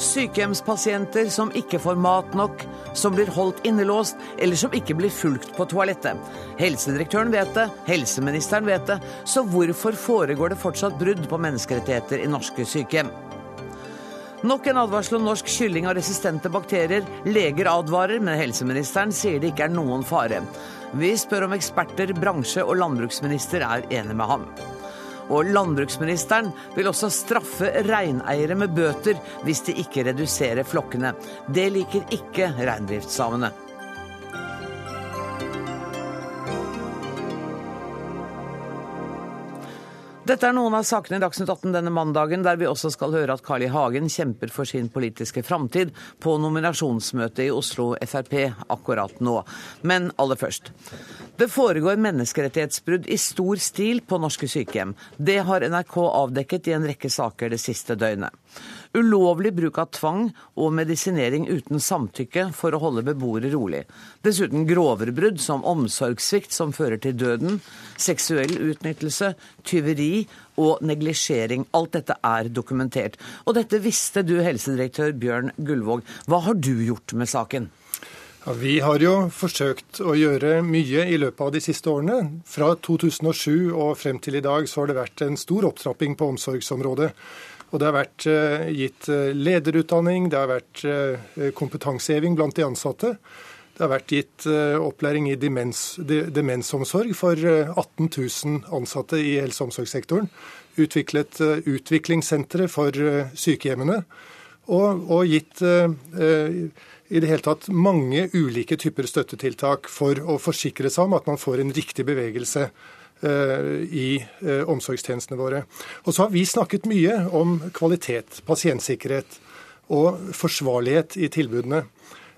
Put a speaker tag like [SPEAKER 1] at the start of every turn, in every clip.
[SPEAKER 1] Sykehjemspasienter som ikke får mat nok, som blir holdt innelåst, eller som ikke blir fulgt på toalettet. Helsedirektøren vet det, helseministeren vet det, så hvorfor foregår det fortsatt brudd på menneskerettigheter i norske sykehjem? Nok en advarsel om norsk kylling og resistente bakterier. Leger advarer, men helseministeren sier det ikke er noen fare. Vi spør om eksperter, bransje og landbruksminister er enig med ham. Og landbruksministeren vil også straffe reineiere med bøter hvis de ikke reduserer flokkene. Det liker ikke reindriftssamene. Dette er noen av sakene i Dagsnytt 18 denne mandagen, der vi også skal høre at Carl I. Hagen kjemper for sin politiske framtid på nominasjonsmøtet i Oslo Frp akkurat nå. Men aller først. Det foregår menneskerettighetsbrudd i stor stil på norske sykehjem. Det har NRK avdekket i en rekke saker det siste døgnet. Ulovlig bruk av tvang og medisinering uten samtykke for å holde beboere rolig. Dessuten grovere brudd som omsorgssvikt som fører til døden, seksuell utnyttelse, tyveri og neglisjering. Alt dette er dokumentert. Og dette visste du, helsedirektør Bjørn Gullvåg. Hva har du gjort med saken?
[SPEAKER 2] Ja, vi har jo forsøkt å gjøre mye i løpet av de siste årene. Fra 2007 og frem til i dag så har det vært en stor opptrapping på omsorgsområdet. Og det har vært uh, gitt uh, lederutdanning, det har vært uh, kompetanseheving blant de ansatte. Det har vært gitt opplæring i demens, demensomsorg for 18 000 ansatte i helse- og omsorgssektoren. Utviklet utviklingssentre for sykehjemmene. Og, og gitt i det hele tatt mange ulike typer støttetiltak for å forsikre seg om at man får en riktig bevegelse eh, i eh, omsorgstjenestene våre. Og så har vi snakket mye om kvalitet, pasientsikkerhet og forsvarlighet i tilbudene.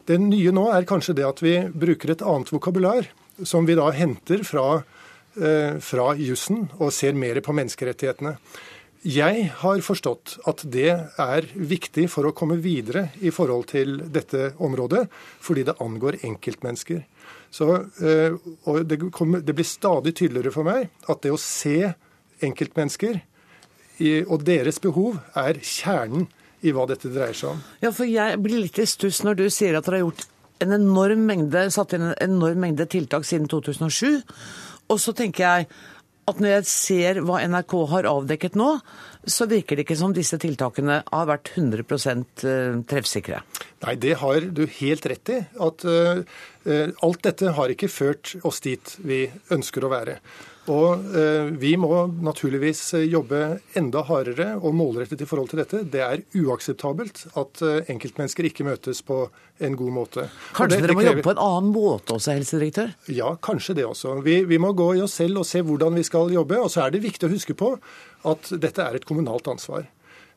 [SPEAKER 2] Det nye nå er kanskje det at vi bruker et annet vokabular, som vi da henter fra, eh, fra jussen og ser mer på menneskerettighetene. Jeg har forstått at det er viktig for å komme videre i forhold til dette området, fordi det angår enkeltmennesker. Så, eh, og det, kommer, det, blir stadig tydeligere for meg at det å se enkeltmennesker og deres behov er kjernen i hva dette dreier seg om.
[SPEAKER 1] Ja, for Jeg blir litt i stuss når du sier at dere har gjort en enorm mengde, satt inn en enorm mengde tiltak siden 2007. Og så tenker jeg at når jeg ser hva NRK har avdekket nå, så virker det ikke som disse tiltakene har vært 100 eh, treffsikre.
[SPEAKER 2] Nei, det har du helt rett i. At uh, alt dette har ikke ført oss dit vi ønsker å være. Og eh, Vi må naturligvis eh, jobbe enda hardere og målrettet i forhold til dette. Det er uakseptabelt at eh, enkeltmennesker ikke møtes på en god måte.
[SPEAKER 1] Kanskje
[SPEAKER 2] det,
[SPEAKER 1] dere må jobbe på en annen måte også, helsedirektør?
[SPEAKER 2] Ja, kanskje det også. Vi, vi, må gå i oss selv og se hvordan vi skal jobbe. Og så er det viktig å huske på at dette er et kommunalt ansvar.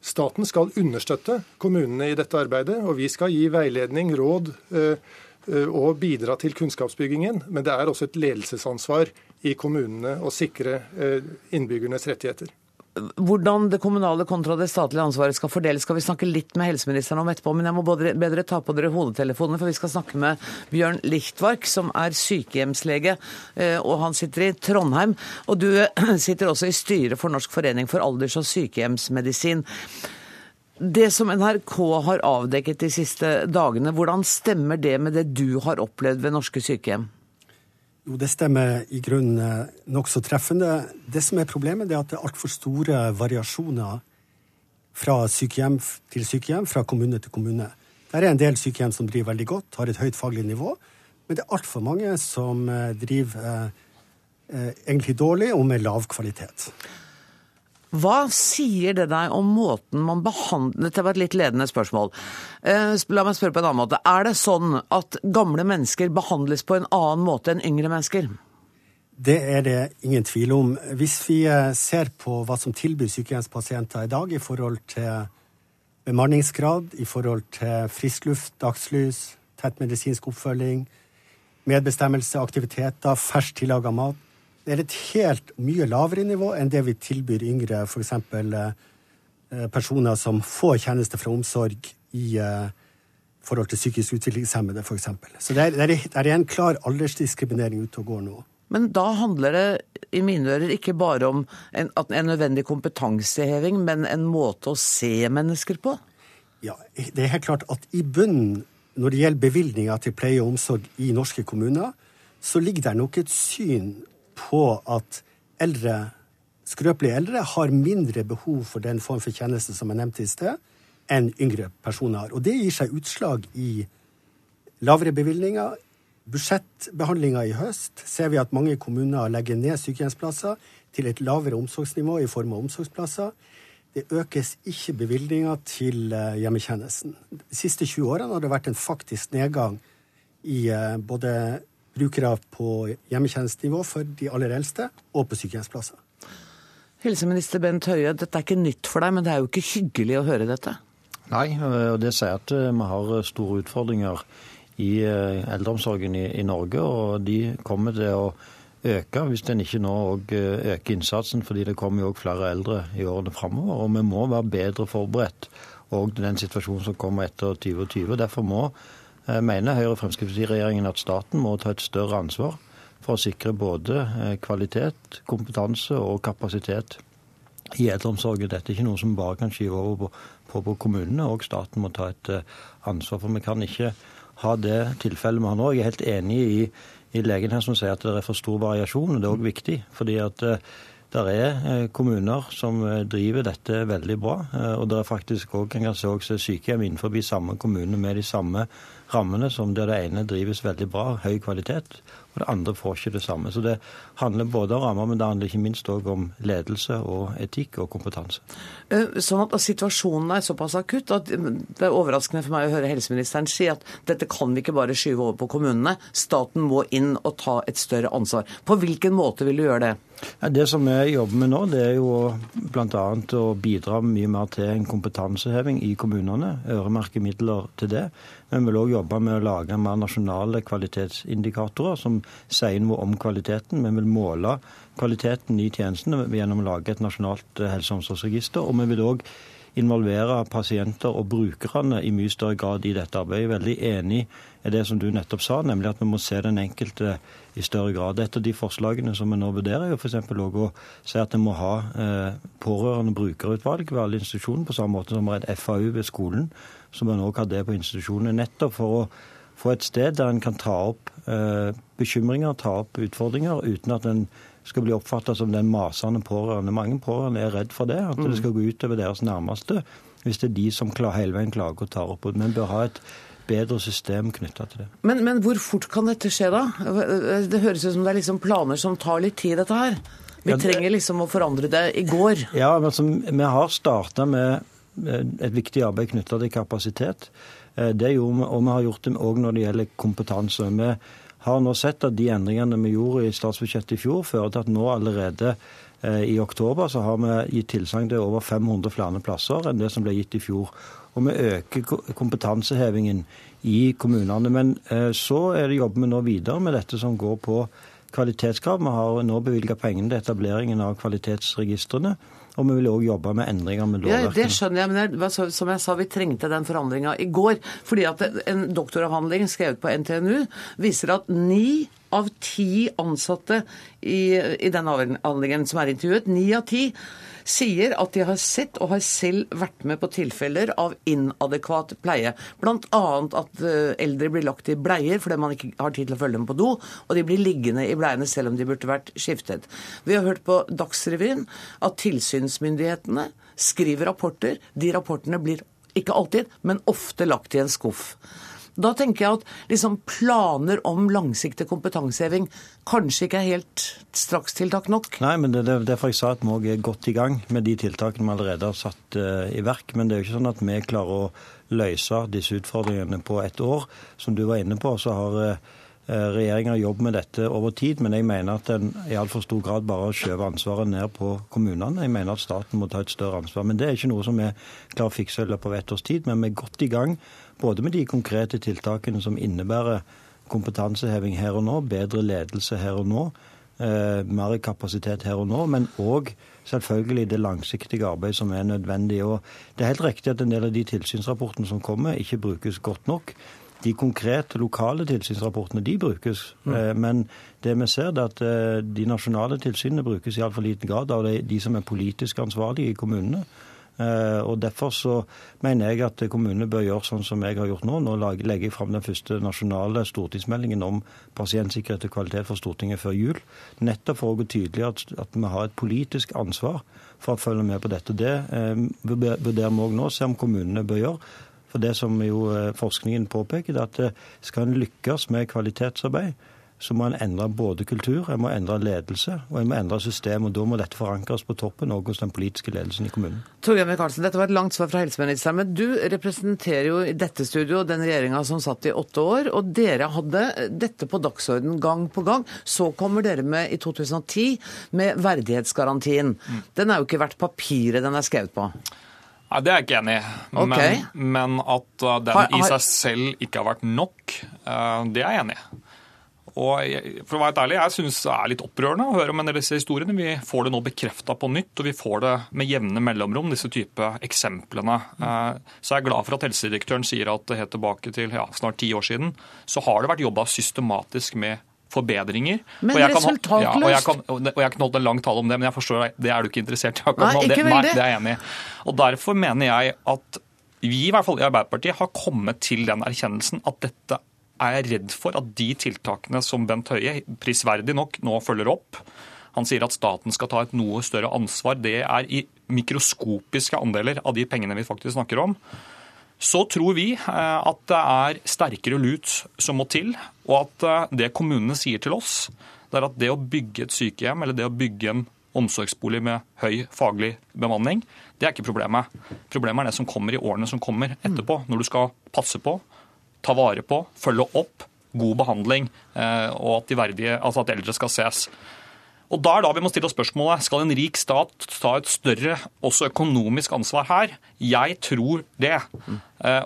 [SPEAKER 2] Staten skal understøtte kommunene i dette arbeidet, og vi skal gi veiledning, råd og bidra til kunnskapsbyggingen. Men det er også et ledelsesansvar i kommunene og sikre eh, innbyggernes rettigheter.
[SPEAKER 1] Hvordan det kommunale kontra det statlige ansvaret skal fordeles, skal vi snakke litt med helseministeren om etterpå. Men jeg må bedre ta på dere hodetelefonene, for vi skal snakke med Bjørn Lichtwark, som er sykehjemslege, eh, og han sitter i Trondheim. Og du eh, sitter også i styret for Norsk forening for alders- og sykehjemsmedisin. Det som NRK har avdekket de siste dagene, hvordan stemmer det med det du har opplevd ved norske sykehjem?
[SPEAKER 3] Jo, det stemmer i grunnen eh, nokså treffende. Det som er problemet, er at det er altfor store variasjoner fra sykehjem til sykehjem, fra kommune til kommune. Der er en del sykehjem som driver veldig godt, har et høyt faglig nivå, men det er altfor mange som eh, driver eh, eh, egentlig dårlig og med lav kvalitet.
[SPEAKER 1] Hva sier det deg om måten man behandler Dette var et litt ledende spørsmål. Eh, la meg spørre på en annen måte. Er det sånn at gamle mennesker behandles på en annen måte enn yngre mennesker?
[SPEAKER 3] Det er det ingen tvil om. Hvis vi eh, ser på hva som tilbyr sykehjemspasienter i dag i forhold til bemanningsgrad, i forhold til frisk luft, dagslys, tett medisinsk oppfølging, medbestemmelse, aktiviteter, ferskt tillaga mat, det er et helt mye lavere nivå enn det vi tilbyr yngre, f.eks. Eh, personer som får tjenester fra omsorg i eh, forhold til psykisk utviklingshemmede, f.eks. Så det er, det er, en klar aldersdiskriminering ute og går nå.
[SPEAKER 1] Men da handler det i mine ører ikke bare om en, en nødvendig kompetanseheving, men en måte å se mennesker på?
[SPEAKER 3] Ja, Det er helt klart at i bunnen, når det gjelder bevilgninger til pleie og omsorg i norske kommuner, så ligger det nok et syn på at eldre, skrøpelige eldre har mindre behov for den form for tjeneste som jeg nevnte i sted, enn yngre personer har. Og det gir seg utslag i lavere bevilgninger. Budsjettbehandlinga i høst ser vi at mange kommuner legger ned sykehjemsplasser til et lavere omsorgsnivå i form av omsorgsplasser. Det økes ikke bevilgninger til eh, hjemmetjenesten. De siste 20 årene har det vært en faktisk nedgang i eh, både brukere på hjemmetjenestenivå for de aller eldste og på sykehjemsplasser.
[SPEAKER 1] Helseminister Bent Høie, dette er ikke nytt for deg, men det er jo ikke hyggelig å høre dette?
[SPEAKER 4] Nei, og det sier at eh, vi har store utfordringer i eldreomsorgen i, i Norge, og de kommer til å øke hvis en ikke nå òg eh, øker innsatsen, fordi det kommer jo òg flere eldre i årene framover. Og vi må være bedre forberedt òg til den situasjonen som kommer etter 2020. Derfor må, eh, mener Høyre-Fremskrittsparti-regjeringen at staten må ta et større ansvar for å sikre både eh, kvalitet, kompetanse og kapasitet i eldreomsorgen. Dette er ikke noe som bare kan skyve over på, på, på kommunene. Og staten må ta et ansvar. For vi kan ikke ha det tilfellet vi har nå. Jeg er helt enig i i legen her som sier at det er for stor variasjon. og Det er òg viktig. fordi at eh, det er eh, kommuner som eh, driver dette veldig bra. Og det er faktisk òg sykehjem innenfor samme kommune med de samme rammene, som der det ene drives veldig bra, høy kvalitet, og det andre får ikke det samme. Så det handler både om rammer, men det handler ikke minst òg om ledelse og etikk og kompetanse.
[SPEAKER 1] Eh, sånn at situasjonen er såpass akutt at det er overraskende for meg å høre helseministeren si at dette kan vi ikke bare skyve over på kommunene. Staten må inn og ta et større ansvar. På hvilken måte vil du gjøre det?
[SPEAKER 4] Det som vi jobber med nå, det er jo bl.a. å bidra mye mer til en kompetanseheving i kommunene. Øremerke midler til det. Men vi vil òg jobbe med å lage mer nasjonale kvalitetsindikatorer som sier noe om kvaliteten. Vi vil måle kvaliteten i tjenestene gjennom å lage et nasjonalt eh, helse- og omsorgsregister. Og vi vil òg involvere pasienter og brukerne i mye større grad i dette arbeidet. Jeg er veldig enig i det som du nettopp sa, nemlig at vi må se den enkelte i større grad. Et av de forslagene som vi nå vurderer, er f.eks. å si at vi må ha eh, pårørende brukerutvalg ved alle institusjoner, på samme måte som vi har et FAU ved skolen, som en òg har det på institusjonene. Nettopp for å få et sted der en kan ta opp eh, bekymringer, ta opp utfordringer, uten at en skal bli oppfatta som den masende pårørende. Mange pårørende er redd for det, at det skal gå utover deres nærmeste hvis det er de som hele veien klager og tar opp. Men bør ha et bedre system knytta til det.
[SPEAKER 1] Men, men, hvor fort kan dette skje, da? Det høres ut som det er liksom planer som tar litt tid, dette her. Vi ja, det... trenger liksom å forandre det i går.
[SPEAKER 4] Ja, men altså, vi har starta med et viktig arbeid knytta til kapasitet. Eh, det gjorde vi, og vi har gjort det òg når det gjelder kompetanse. Vi har nå sett at de endringene vi gjorde i statsbudsjettet i fjor, fører til at nå allerede eh, i oktober så har vi gitt tilsagn til over 500 flere plasser enn det som ble gitt i fjor. Og vi øker kompetansehevingen i kommunene. Men eh, så er det jobber vi nå videre med dette som går på kvalitetskrav. Vi har nå bevilga pengene til etableringen av kvalitetsregistrene. Og vi vil òg jobbe med endringer med lovverket.
[SPEAKER 1] Ja, det skjønner jeg, men jeg, som jeg sa, vi trengte den forandringa i går. Fordi at en doktoravhandling skrevet på NTNU viser at ni av ti ansatte i, i den avhandlingen som er intervjuet, ni av ti sier at de har sett og har selv vært med på tilfeller av inadekvat pleie. Bl.a. at eh, eldre blir lagt i bleier fordi man ikke har tid til å følge dem på do, og de blir liggende i bleiene selv om de burde vært skiftet. Vi har hørt på Dagsrevyen at tilsynsmyndighetene skriver rapporter. De rapportene blir ikke alltid, men ofte lagt i en skuff. Da tenker jeg at liksom planer om langsiktig kompetanseheving kanskje ikke er helt strakstiltak nok?
[SPEAKER 4] Nei, men det er derfor jeg sa at vi er godt i gang med de tiltakene vi allerede har satt uh, i verk. Men det er jo ikke sånn at vi klarer å løse disse utfordringene på et år. Som du var inne på, så har uh, Regjeringa jobbet med dette over tid, men jeg mener at en i altfor stor grad bare skjøver ansvaret ned på kommunene. Jeg mener at staten må ta et større ansvar. Men det er ikke noe som vi klarer å fikse i løpet av ett års tid. Men vi er godt i gang både med de konkrete tiltakene som innebærer kompetanseheving her og nå, bedre ledelse her og nå, eh, mer kapasitet her og nå, men òg selvfølgelig det langsiktige arbeidet som er nødvendig. Og Det er helt riktig at en del av de tilsynsrapportene som kommer, ikke brukes godt nok. De konkrete lokale tilsynsrapportene de brukes, mm. eh, men det vi ser er at eh, de nasjonale tilsynene brukes i altfor liten grad av de, de som er politisk ansvarlige i kommunene. Eh, og Derfor så mener jeg at kommunene bør gjøre sånn som jeg har gjort nå. Nå legger jeg fram den første nasjonale stortingsmeldingen om pasientsikkerhet og kvalitet for Stortinget før jul. Nettopp for å gå tydelig at, vi har et politisk ansvar for å følge med på dette. Det eh, vurderer vi òg nå, se om kommunene bør gjøre. For det som jo eh, forskningen påpeker, er at skal en lykkes med kvalitetsarbeid, så må en endre både kultur, en må endre ledelse og en må endre system. og Da må dette forankres på toppen og hos den politiske ledelsen i kommunen.
[SPEAKER 1] Torgeir Micaelsen, dette var et langt svar fra helseministeren, men du representerer jo i dette studio den regjeringa som satt i åtte år, og dere hadde dette på dagsorden gang på gang. Så kommer dere med i 2010 med verdighetsgarantien. Den er jo ikke verdt papiret den er skrevet på.
[SPEAKER 5] Nei, Det er jeg ikke enig i.
[SPEAKER 1] Okay.
[SPEAKER 5] Men, men, at uh, den i seg selv ikke har vært nok, uh, det er jeg enig i. Og for å være ærlig, jeg syns det er litt opprørende å høre om en del disse historiene. Vi får det nå bekrefta på nytt, og vi får det med jevne mellomrom, disse type eksemplene. Uh, så jeg er glad for at helsedirektøren sier at helt tilbake til ja, snart ti år siden, så har det vært jobba systematisk med forbedringer.
[SPEAKER 1] Men resultatløst. Ja,
[SPEAKER 5] og, jeg kan, og jeg kan holde en lang tale om det, men jeg forstår det er du ikke interessert i
[SPEAKER 1] akkurat nå. Nei, ikke
[SPEAKER 5] det, nei, det er jeg enig i. Og derfor mener jeg at vi i hvert fall i Arbeiderpartiet har kommet til den erkjennelsen at dette er jeg redd for at de tiltakene som Bent Høie prisverdig nok nå følger opp Han sier at staten skal ta et noe større ansvar. Det er i mikroskopiske andeler av de pengene vi faktisk snakker om. Så tror vi eh, at det er sterkere lut som må til, og at eh, det kommunene sier til oss, det er at det å bygge et sykehjem eller det å bygge en omsorgsbolig med høy faglig bemanning, det er ikke problemet. Problemet er det som kommer i årene som kommer etterpå, når du skal passe på, ta vare på, følge opp, god behandling, eh, og at, de verdige, altså at eldre skal ses. Og Da er da vi må stille oss spørsmålet skal en rik stat ta et større også økonomisk ansvar her. Jeg tror det. Mm.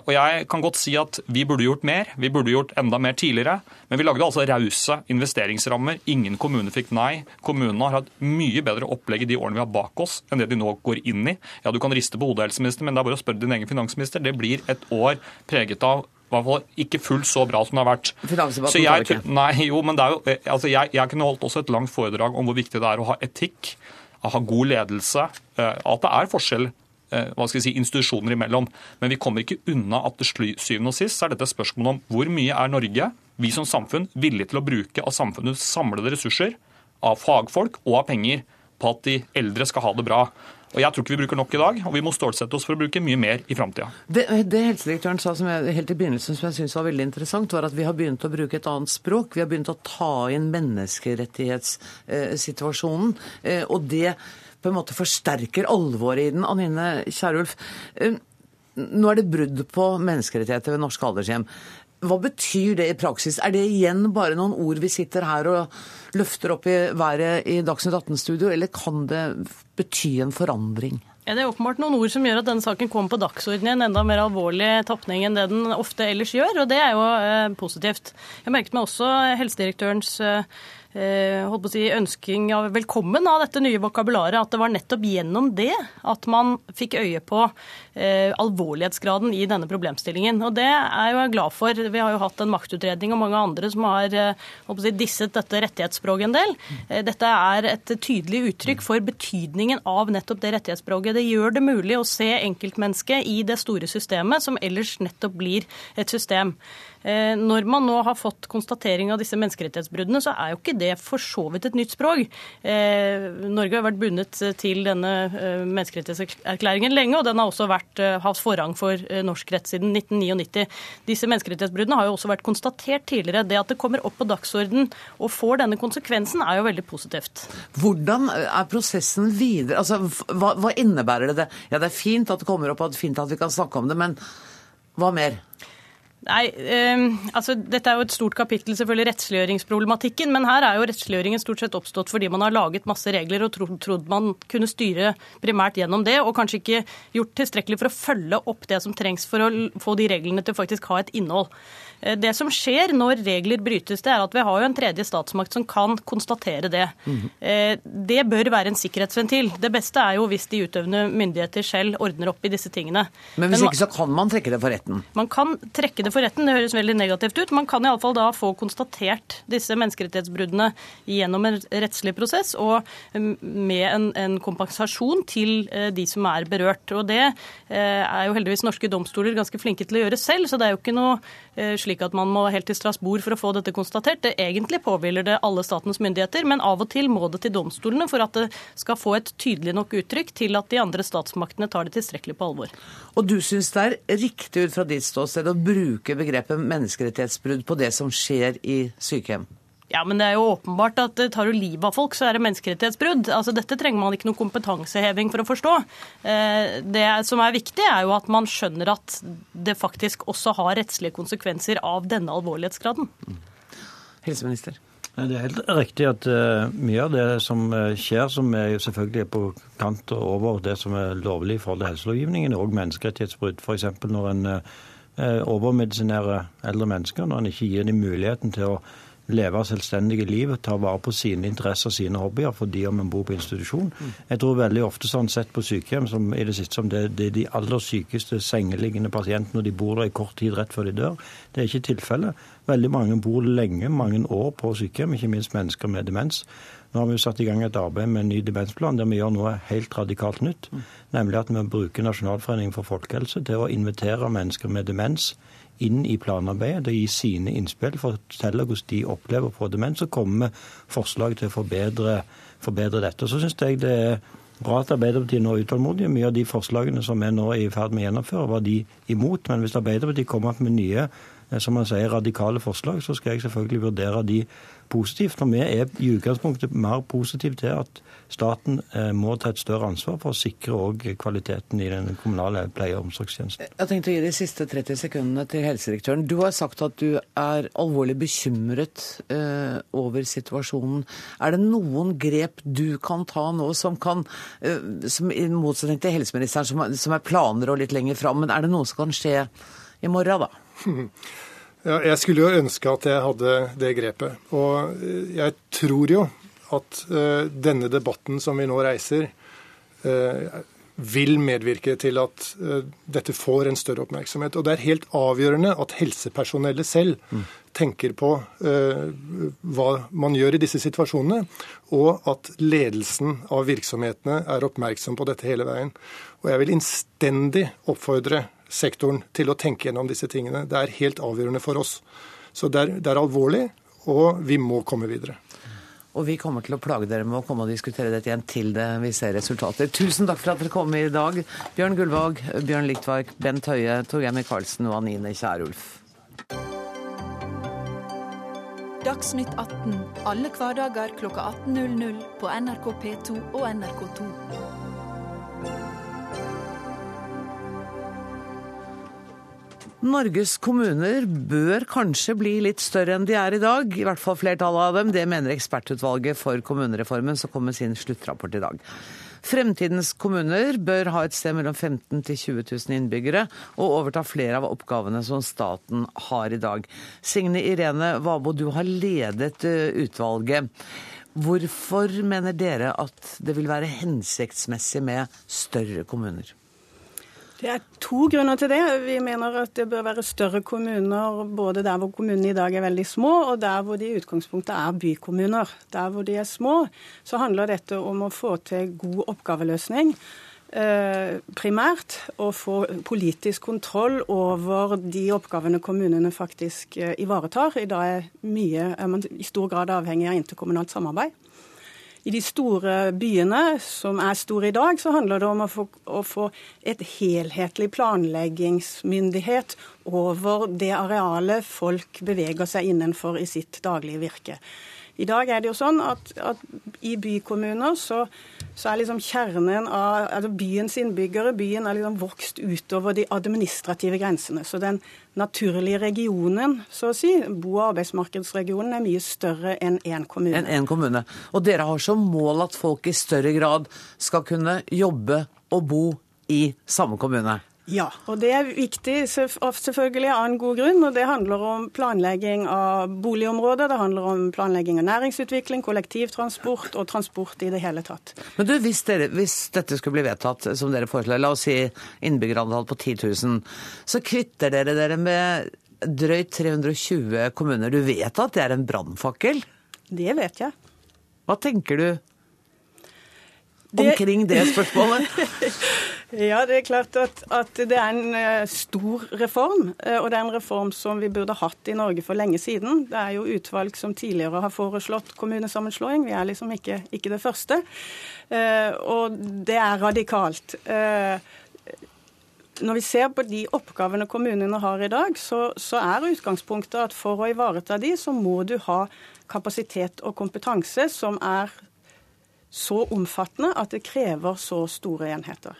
[SPEAKER 5] Og jeg kan godt si at vi burde gjort mer. Vi burde gjort enda mer tidligere. Men vi lagde altså rause investeringsrammer. Ingen kommune fikk nei. Kommunene har hatt mye bedre opplegg i de årene vi har bak oss, enn det de nå går inn i. Ja, Du kan riste på hodet, helseminister, men det er bare å spørre din egen finansminister. Det blir et år preget av hvert fall ikke fullt så bra som det har vært.
[SPEAKER 1] Så jeg,
[SPEAKER 5] nei, jo, men er jo, eh, altså jeg, jeg kunne holdt også et langt foredrag om hvor viktig det er å ha etikk, å ha god ledelse, eh, at det er forskjell eh, hva skal jeg si, institusjoner imellom. Men vi kommer ikke unna at til syvende og sist er dette spørsmålet om hvor mye er Norge, vi som samfunn, villige til å bruke av samfunnets samlede ressurser, av fagfolk og av penger, på at de eldre skal ha det bra. Og Jeg tror ikke vi bruker nok i dag, og vi må stålsette oss for å bruke mye mer i framtida.
[SPEAKER 1] Det, det helsedirektøren sa som jeg, helt i begynnelsen som jeg syntes var veldig interessant, var at vi har begynt å bruke et annet språk. Vi har begynt å ta inn menneskerettighetssituasjonen. Eh, og det på en måte forsterker alvoret i den. Anine Kierulf, eh, nå er det brudd på menneskerettigheter ved norske aldershjem. Hva betyr det i praksis? Er det igjen bare noen ord vi sitter her og løfter opp i været i Dagsnytt 18-studio, eller kan det bety en forandring?
[SPEAKER 6] Ja, Det er åpenbart noen ord som gjør at denne saken kommer på dagsordenen i en enda mer alvorlig tapning enn det den ofte ellers gjør, og det er jo eh, positivt. Jeg merket meg også helsedirektørens eh, Eh, holdt på å si, ønsking av velkommen av dette nye vokabularet. At det var nettopp gjennom det at man fikk øye på alvorlighetsgraden i denne problemstillingen. Og det er jeg glad for. Vi har jo hatt en maktutredning og mange andre som har eh, å si, disset dette rettighetsspråket en del. Eh, dette er et tydelig uttrykk for betydningen av nettopp det rettighetsspråket. Det gjør det mulig å se enkeltmennesket i det store systemet, som ellers nettopp blir et system. Eh, når man nå har fått konstatering av disse menneskerettighetsbruddene, så er jo ikke det for så vidt et nytt språk. Eh, Norge har vært bundet til denne eh, menneskerettighetserklæringen lenge, og den har også vært, hatt forrang for norsk rett siden 1999. Disse menneskerettighetsbruddene har jo også vært konstatert tidligere. Det at det kommer opp på dagsorden og får denne konsekvensen, er jo veldig positivt.
[SPEAKER 1] Hvordan er prosessen videre? Altså, hva, hva innebærer det? Ja, det er fint at det kommer opp, og fint at vi kan snakke om det, men hva mer?
[SPEAKER 6] Nei, eh, altså Dette er jo et stort kapittel, selvfølgelig rettsliggjøringsproblematikken. Men her er jo rettsliggjøringen stort sett oppstått fordi man har laget masse regler og trodd, man kunne styre primært gjennom det, og kanskje ikke gjort tilstrekkelig for å følge opp det som trengs for å få de reglene til faktisk ha et innhold. Eh, det som skjer når regler brytes, det er at vi har jo en tredje statsmakt som kan konstatere det. Mm. Det bør være en sikkerhetsventil. Det beste er jo hvis de utøvende myndigheter selv ordner opp i disse tingene.
[SPEAKER 1] Men hvis Men ikke så kan man trekke det for retten?
[SPEAKER 6] Man kan trekke det for retten, det høres veldig negativt ut. Man kan iallfall da få konstatert disse menneskerettighetsbruddene gjennom en rettslig prosess og mm, med en, en kompensasjon til de som er berørt. Og Det er jo heldigvis norske domstoler ganske flinke til å gjøre selv, så det er jo ikke noe slik at man må helt til Strasbourg for å få dette konstatert. Det Egentlig påhviler det alle statens myndigheter, men av og til må det til domstolene for at det skal få et tydelig nok uttrykk til at de andre statsmaktene tar det tilstrekkelig på alvor.
[SPEAKER 1] Og du syns det er riktig ut fra ditt ståsted å bruke begrepet menneskerettighetsbrudd på det som skjer i sykehjem?
[SPEAKER 6] Ja, men det er jo åpenbart at tar du livet av folk, så er det menneskerettighetsbrudd. Altså, dette trenger man ikke noe kompetanseheving for å forstå. Eh, det som er viktig, er jo at man skjønner at det faktisk også har rettslige konsekvenser av denne alvorlighetsgraden.
[SPEAKER 1] Helseminister.
[SPEAKER 4] Det er helt riktig at uh, mye av det som skjer, som er selvfølgelig er på kant og over det som er lovlig i forhold til helselovgivningen, er òg menneskerettighetsbrudd. F.eks. når en overmedisinerer eldre mennesker, når en ikke gir dem muligheten til å leve selvstendige liv, ta vare på sine interesser og sine hobbyer fordi om en bor på institusjon. Jeg tror veldig ofte sånn sett på sykehjem som i det siste som det, det er de aller sykeste sengeliggende pasientene, og de bor der i kort tid rett før de dør. Det er ikke tilfellet. Veldig mange bor lenge, mange år på sykehjem, ikke minst mennesker med demens. Nå har vi jo satt i gang et arbeid med en ny demensplan der vi gjør noe helt radikalt nytt. Nemlig at vi bruker Nasjonalforeningen for folkehelse til å invitere mennesker med demens inn i planarbeidet og gi sine innspill fortelle hvordan de opplever på demens, og komme med forslag til å forbedre, forbedre dette. Så synes jeg det er bra at Arbeiderpartiet nå er utålmodige. Mye av de forslagene som vi nå er i ferd med å gjennomføre, var de imot. Men hvis Arbeiderpartiet kommer opp med nye som man sier, radikale forslag, så skal jeg selvfølgelig vurdere de positivt. For vi er i utgangspunktet mer positive til at staten eh, må ta et større ansvar for å sikre kvaliteten i den kommunale pleie- og omsorgstjenesten.
[SPEAKER 1] Jeg tenkte å gi de siste 30 sekundene til helsedirektøren. Du har sagt at du er alvorlig bekymret uh, over situasjonen. Er det noen grep du kan ta nå som kan, som i motsetning til helseministeren, som, som er planer og litt lenger fram, men er det noe som kan skje i morgen, da?
[SPEAKER 2] Ja, jeg skulle jo ønske at jeg hadde det grepet. Og eh, jeg tror jo at uh, denne debatten som vi nå reiser, uh, vil medvirke til at uh, dette får en større oppmerksomhet. Og det er helt avgjørende at helsepersonellet selv mm. tenker på hva man gjør i disse situasjonene, og at ledelsen av virksomhetene er oppmerksom på dette hele veien. Og jeg vil innstendig oppfordre sektoren til å tenke gjennom disse tingene. Det er helt avgjørende for oss. Så det er, det er alvorlig, og vi må komme videre.
[SPEAKER 1] Og vi kommer til å plage dere med å komme og diskutere dette igjen til det vi ser resultater. Tusen takk for at dere kom i dag. Bjørn Gullvåg, Bjørn Lichtwark, Bent Høie, Torgeir Micaelsen og Anine Kierulf.
[SPEAKER 7] Dagsnytt 18 alle hverdager kl 18.00 på NRK P2 og NRK2.
[SPEAKER 1] Norges kommuner bør kanskje bli litt større enn de er i dag. I hvert fall flertallet av dem. Det mener ekspertutvalget for kommunereformen, som kom med sin sluttrapport i dag. Fremtidens kommuner bør ha et sted mellom 15 000 til 20 000 innbyggere, og overta flere av oppgavene som staten har i dag. Signe Irene Vabo, du har ledet eh, utvalget. Hvorfor mener dere at det vil være hensiktsmessig med større kommuner?
[SPEAKER 8] Det er to grunner til det. Vi mener at det bør være større kommuner både der hvor kommunene i dag er veldig små, og der hvor de i utgangspunktet er bykommuner. Der hvor de er små, så handler dette om å få til god oppgaveløsning. Eh, primært å få politisk kontroll over de oppgavene kommunene faktisk eh, ivaretar. I dag er, mye, i stor grad avhengig av interkommunalt samarbeid. I de store byene, som er store i dag, så handler det om å få, å få et helhetlig planleggingsmyndighet over det arealet folk beveger seg innenfor i sitt daglige virke. I dag er det jo sånn at, at i bykommuner så, så, er liksom kjernen av altså byens innbyggere Byen er liksom vokst utover de administrative grensene. Så den naturlige regionen, så å si, bo- og arbeidsmarkedsregionen, er mye større enn én kommune.
[SPEAKER 1] Enn en kommune. Og dere har som mål at folk i større grad skal kunne jobbe og bo i samme kommune?
[SPEAKER 8] Ja, og det er viktig selvfølgelig av en god grunn. og Det handler om planlegging av boligområder, det handler om planlegging av næringsutvikling, kollektivtransport og transport i det hele tatt.
[SPEAKER 1] Men du, hvis, dere, hvis dette skulle bli vedtatt som dere foreslår, la oss si innbyggerantall på 10 000, så kvitter dere dere med drøyt 320 kommuner. Du vet at det er en brannfakkel?
[SPEAKER 8] Det vet jeg.
[SPEAKER 1] Hva tenker du omkring det spørsmålet?
[SPEAKER 8] ja, det er klart at, at, det er en uh, stor reform. Uh, og det er en reform som vi burde hatt i Norge for lenge siden. Det er jo utvalg som tidligere har foreslått kommunesammenslåing. Vi er liksom ikke, ikke det første. Uh, og det er radikalt. Når vi ser på de oppgavene kommunene har i dag, så, så er utgangspunktet at for å ivareta de, så må du ha kapasitet og kompetanse som er så omfattende at det krever så store enheter.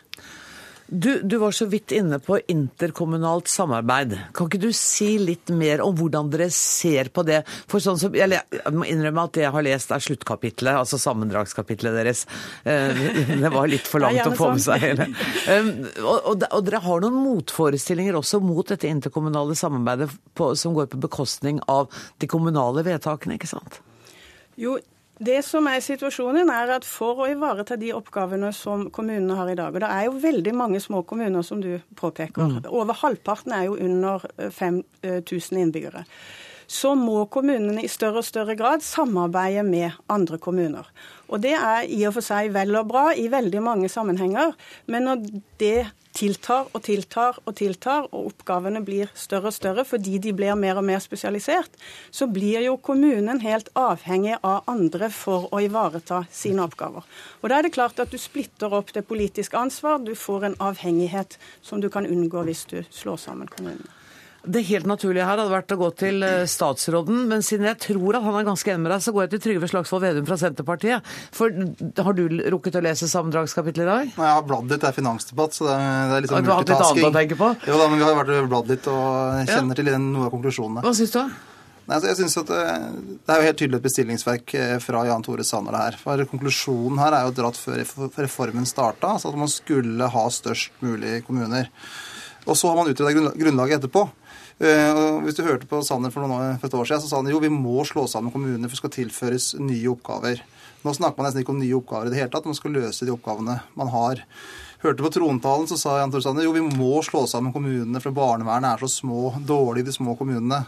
[SPEAKER 1] Du, du, var så vidt inne på interkommunalt samarbeid. Kan ikke du si litt mer om hvordan dere ser på det? For sånn som, jeg, må innrømme at det jeg har lest er sluttkapitlet, altså sammendragskapitlet deres. Eh, det var litt for langt å få med seg hele. Og, og, dere har noen motforestillinger også mot dette interkommunale samarbeidet på, som går på bekostning av de kommunale vedtakene, ikke sant?
[SPEAKER 8] Jo, det som er situasjonen, er at for å ivareta de oppgavene som kommunene har i dag, og det er jo veldig mange små kommuner, som du påpeker, mm. over halvparten er jo under 5000 eh, eh, innbyggere, så må kommunene i større og større grad samarbeide med andre kommuner. Og det er i og for seg vel og bra i veldig mange sammenhenger, men når det tiltar og tiltar og tiltar, og oppgavene blir større og større fordi de blir mer og mer spesialisert, så blir jo kommunen helt avhengig av andre for å ivareta sine oppgaver. Og Da er det klart at du splitter opp det politiske ansvar, du får en avhengighet som du kan unngå hvis du slår sammen kommunene.
[SPEAKER 1] Det helt naturlige her hadde vært å gå til eh, statsråden, men siden jeg tror at han er ganske enig med deg, så går jeg til Trygve Slagsvold Vedum fra Senterpartiet. For har du rukket å lese sammendragskapitlet i dag?
[SPEAKER 9] Nei, jeg har bladd litt, det er finansdebatt, så det er, litt sånn
[SPEAKER 1] Du har hatt litt annet å tenke på?
[SPEAKER 9] Jo da, men vi har vært bladd litt og kjenner ja. til noen av konklusjonene.
[SPEAKER 1] Hva syns du?
[SPEAKER 9] Nei, altså jeg synes at det, eh, er jo helt tydelig et bestillingsverk eh, fra Jan Tore Sanner her. For Konklusjonen her er jo dratt før reformen starta, altså at man skulle ha størst mulig kommuner. Og så har man utreda grunnlaget etterpå. Eh, hvis du hørte på Sanner for, noen, for et år siden, så sa han jo vi må slå sammen kommunene for det skal tilføres nye oppgaver. Nå snakker man nesten ikke om nye oppgaver i det hele tatt, man skal løse de oppgavene man har. Hørte på trontalen, så sa Jan Tore Sanner jo vi må slå sammen kommunene, for barnevernet er så små, dårlig de små kommunene.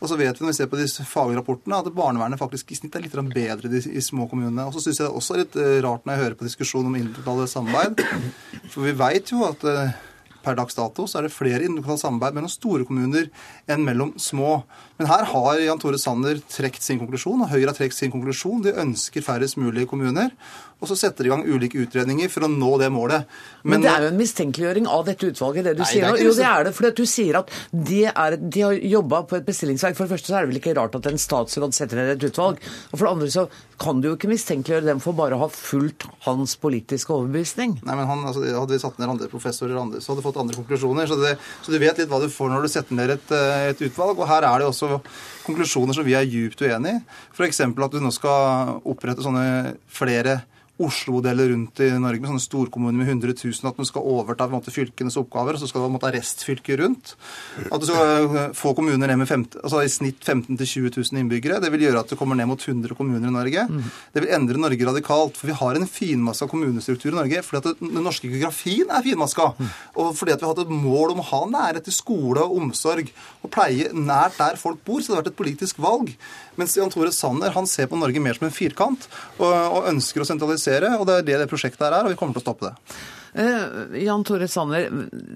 [SPEAKER 9] Og så vet vi når vi ser på de faglige rapportene, at barnevernet faktisk i snitt er litt bedre i de i små kommunene. Og så syns jeg det også er litt eh, rart når jeg hører på diskusjonen om internasjonalt samarbeid. For vi veit jo at eh, per dags dato så er det flere interkommunalt samarbeid mellom store kommuner enn mellom små. Men her har Jan Tore Sanner trukket sin konklusjon, og Høyre har trukket sin konklusjon. De ønsker færrest mulig kommuner. Og så setter de i gang ulike utredninger for å nå det målet.
[SPEAKER 1] Men, Men det er jo en mistenkeliggjøring av dette utvalget, det du nei, sier nå. Jo, det er det. For du sier at de, er, de har jobba på et bestillingsverk. For det første så er det vel ikke rart at en statsråd setter ned et utvalg. Og for det andre så kan du jo ikke mistenkeliggjøre dem for bare å ha fulgt hans politiske overbevisning.
[SPEAKER 9] Nei, men han, altså, Hadde vi satt ned andre professorer, andre, så hadde vi fått andre konklusjoner. Så, det, så, du vet litt hva du får når du setter ned et, eh, et utvalg. Og her er det også konklusjoner som vi er djupt uenig i. F.eks. at du nå skal opprette sånne flere Oslo-modeller rundt i Norge med sånne storkommuner med 100 000, at man skal overta måte, fylkenes oppgaver, og så skal det ha restfylker rundt. At du skal eh, få kommuner ned med 50, altså i snitt 15 000-20 000 innbyggere. Det vil gjøre at du kommer ned mot 100 kommuner i Norge. Mm. Det vil endre Norge radikalt. For vi har en finmaska kommunestruktur i Norge fordi at den norske geografien er finmaska. Mm. Og fordi at vi har hatt et mål om å ha nærhet til skole og omsorg og pleie nært der folk bor. Så det har vært et politisk valg. Mens Jan Tore Sanner han ser på Norge mer som en firkant og, og ønsker å sentralisere. og Det er det det prosjektet her er, og vi kommer til å stoppe det.
[SPEAKER 1] Uh, Jan Tore Sanner,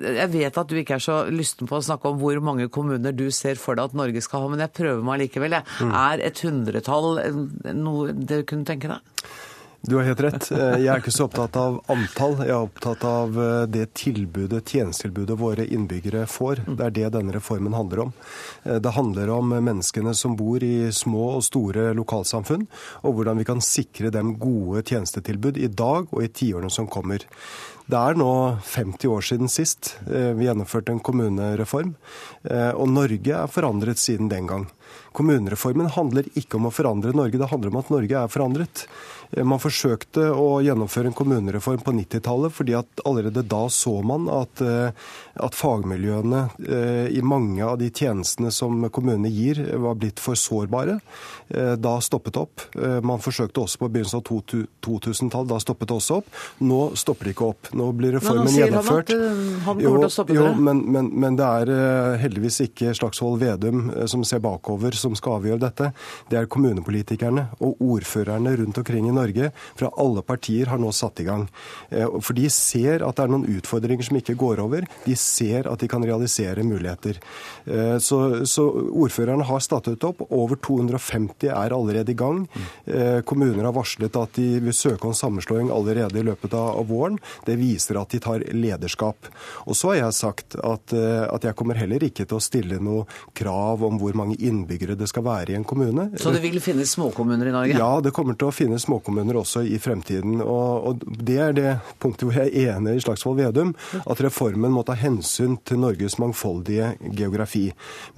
[SPEAKER 1] jeg vet at du ikke er så lysten på å snakke om hvor mange kommuner du ser for deg at Norge skal ha, men jeg prøver meg likevel. Mm. Er et hundretall noe du kunne tenke deg?
[SPEAKER 10] Du har helt rett. Eh, jeg er ikke så opptatt av antall. Jeg er opptatt av eh, det tilbudet, tjenestetilbudet våre innbyggere får. Det er det denne reformen handler om. Eh, det handler om menneskene som bor i små og store lokalsamfunn, og hvordan vi kan sikre dem gode tjenestetilbud i dag og i tiårene som kommer. Det er nå 50 år siden sist vi gjennomførte en kommunereform, og Norge er forandret siden den gang. Kommunereformen handler ikke om å forandre Norge, det handler om at Norge er forandret. Eh, man forsøkte å gjennomføre en kommunereform på 90-tallet, fordi at allerede da så man at, eh, at fagmiljøene eh, i mange av de tjenestene som kommunene gir, var blitt for sårbare. Da stoppet opp. Man forsøkte også på begynnelsen av 2000-tallet, da stoppet det også opp. Nå stopper det ikke opp. Nå blir reformen gjennomført.
[SPEAKER 1] Men nå sier han
[SPEAKER 10] jo,
[SPEAKER 1] det.
[SPEAKER 10] Men, men, men, det er heldigvis ikke Slagsvold Vedum som ser bakover, som skal avgjøre dette. Det er kommunepolitikerne og ordførerne rundt omkring i Norge fra alle partier har nå satt i gang. Eh, for de ser at det er noen utfordringer som ikke går over. De ser at de kan realisere muligheter. Eh, så, så ordførerne har startet opp. Over 250 er allerede i gang. Eh, kommuner har varslet at de vil søke om sammenslåing allerede i løpet av våren. Det viser at de tar lederskap. Og så har jeg sagt at, at jeg kommer heller ikke til å stille noe krav om hvor mange innbyggere det skal være i en kommune.
[SPEAKER 1] Så det vil finnes småkommuner i Norge?
[SPEAKER 10] Ja, det kommer til å finnes småkommuner også i fremtiden. Og, og Det er det punktet hvor jeg er enig i Slagsvold Vedum, at reformen må ta hensyn til Norges mangfoldige geografi.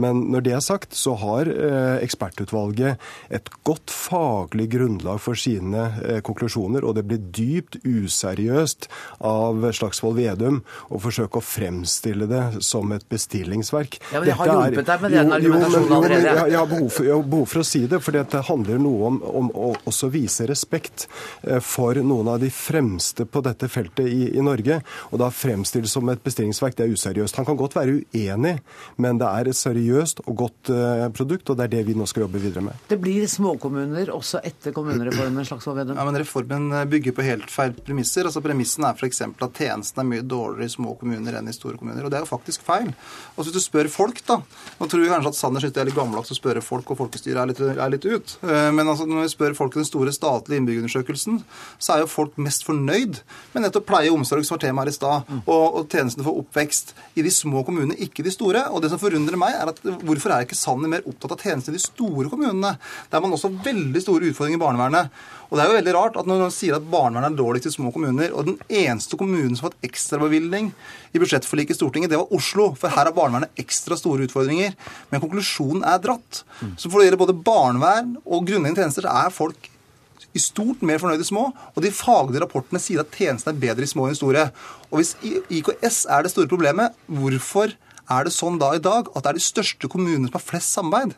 [SPEAKER 10] Men når det er sagt, så har eh, ekspertutvalget et godt faglig grunnlag for sine eh, konklusjoner, og det blir dypt useriøst av Slagsvold Vedum å forsøke å fremstille det som et bestillingsverk.
[SPEAKER 1] Ja, men Jeg har hjulpet deg med den argumentasjonen allerede.
[SPEAKER 10] ja, jeg, har behov for, jeg har behov for å si det, for det handler noe om, om å også vise respekt eh, for noen av de fremste på dette feltet i, i Norge. Og da fremstilles som et bestillingsverk, det er useriøst. Han kan godt være uenig, men det er et seriøst og godt uh, produkt, og det er det vi nå skal jobbe videre med.
[SPEAKER 1] Det blir småkommuner også etter kommunereformen, Slagsvold Vedum?
[SPEAKER 9] Ja, men reformen eh, bygger på helt feil premisser. Altså Premissen er f.eks. at tjenesten er mye dårligere i små kommuner enn i store kommuner. Og det er jo faktisk feil. Og Hvis du spør folk, da Nå tror vi kanskje at Sanner syns det er litt gammeldags å spørre folk, og folkestyret er litt, er litt ut. Men altså, når vi spør folk i den store statlige innbyggerundersøkelsen, så er jo folk mest fornøyd med nettopp pleie og omsorg, som var tema her i stad, og, og tjenestene for oppvekst i de små kommunene, ikke de store. Og det som forundrer meg, er at hvorfor er ikke Sanner mer opptatt av tjenestene i de store kommunene, der man også har veldig store utfordringer i barnevernet. Og det er jo veldig rart at når man sier at barnevernet er dårligst i små kommuner, og den eneste kommunen som har fått ekstrabevilgning i budsjettforliket i Stortinget, det var Oslo. For her har barnevernet ekstra store utfordringer. Men konklusjonen er dratt. Så for det gjelder både barnevern og grunnleggende tjenester, så er folk i stort mer fornøyde i små, og de faglige rapportene sier at tjenestene er bedre i små enn i store. Og hvis IKS er det store problemet, hvorfor er det sånn da i dag at det er de største kommunene som har flest samarbeid?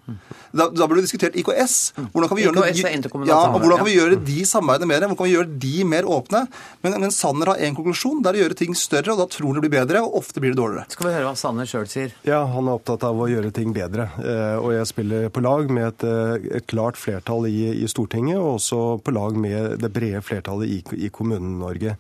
[SPEAKER 9] Da, da burde vi diskutert IKS. Hvordan kan vi gjøre, noe, ja, og hvordan kan vi gjøre de samarbeidene mer? Hvordan kan vi gjøre de mer åpne? Men, men Sanner har én konklusjon. Det er å gjøre ting større, og da tror han det blir bedre, og ofte blir det dårligere.
[SPEAKER 1] Skal vi høre hva Sanner sjøl sier?
[SPEAKER 10] Ja, han er opptatt av å gjøre ting bedre. Eh, og jeg spiller på lag med et, eh, et klart flertall i, i, Stortinget, og også på lag med det brede flertallet i, i Kommune-Norge.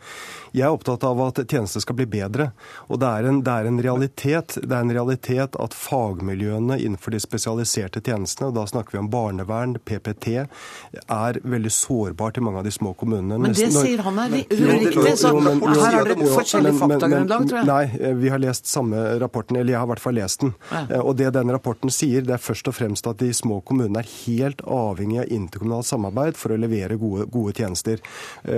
[SPEAKER 10] Jeg er opptatt av at tjenester skal bli bedre. Og det er en, det er en realitet. Det er en realitet at fagmiljøene innenfor de spesialiserte tjenestene, og da snakker vi om barnevern, PPT, er veldig sårbart i mange av de små kommunene.
[SPEAKER 1] Men det sier han er uriktig, så her har dere forskjellig faktagrunnlag, tror jeg.
[SPEAKER 10] Nei, vi har lest samme rapporten, eller jeg har i hvert fall lest den. Og det den rapporten sier, det er først og fremst at de små kommunene er helt avhengig av interkommunalt samarbeid for å levere gode, gode tjenester.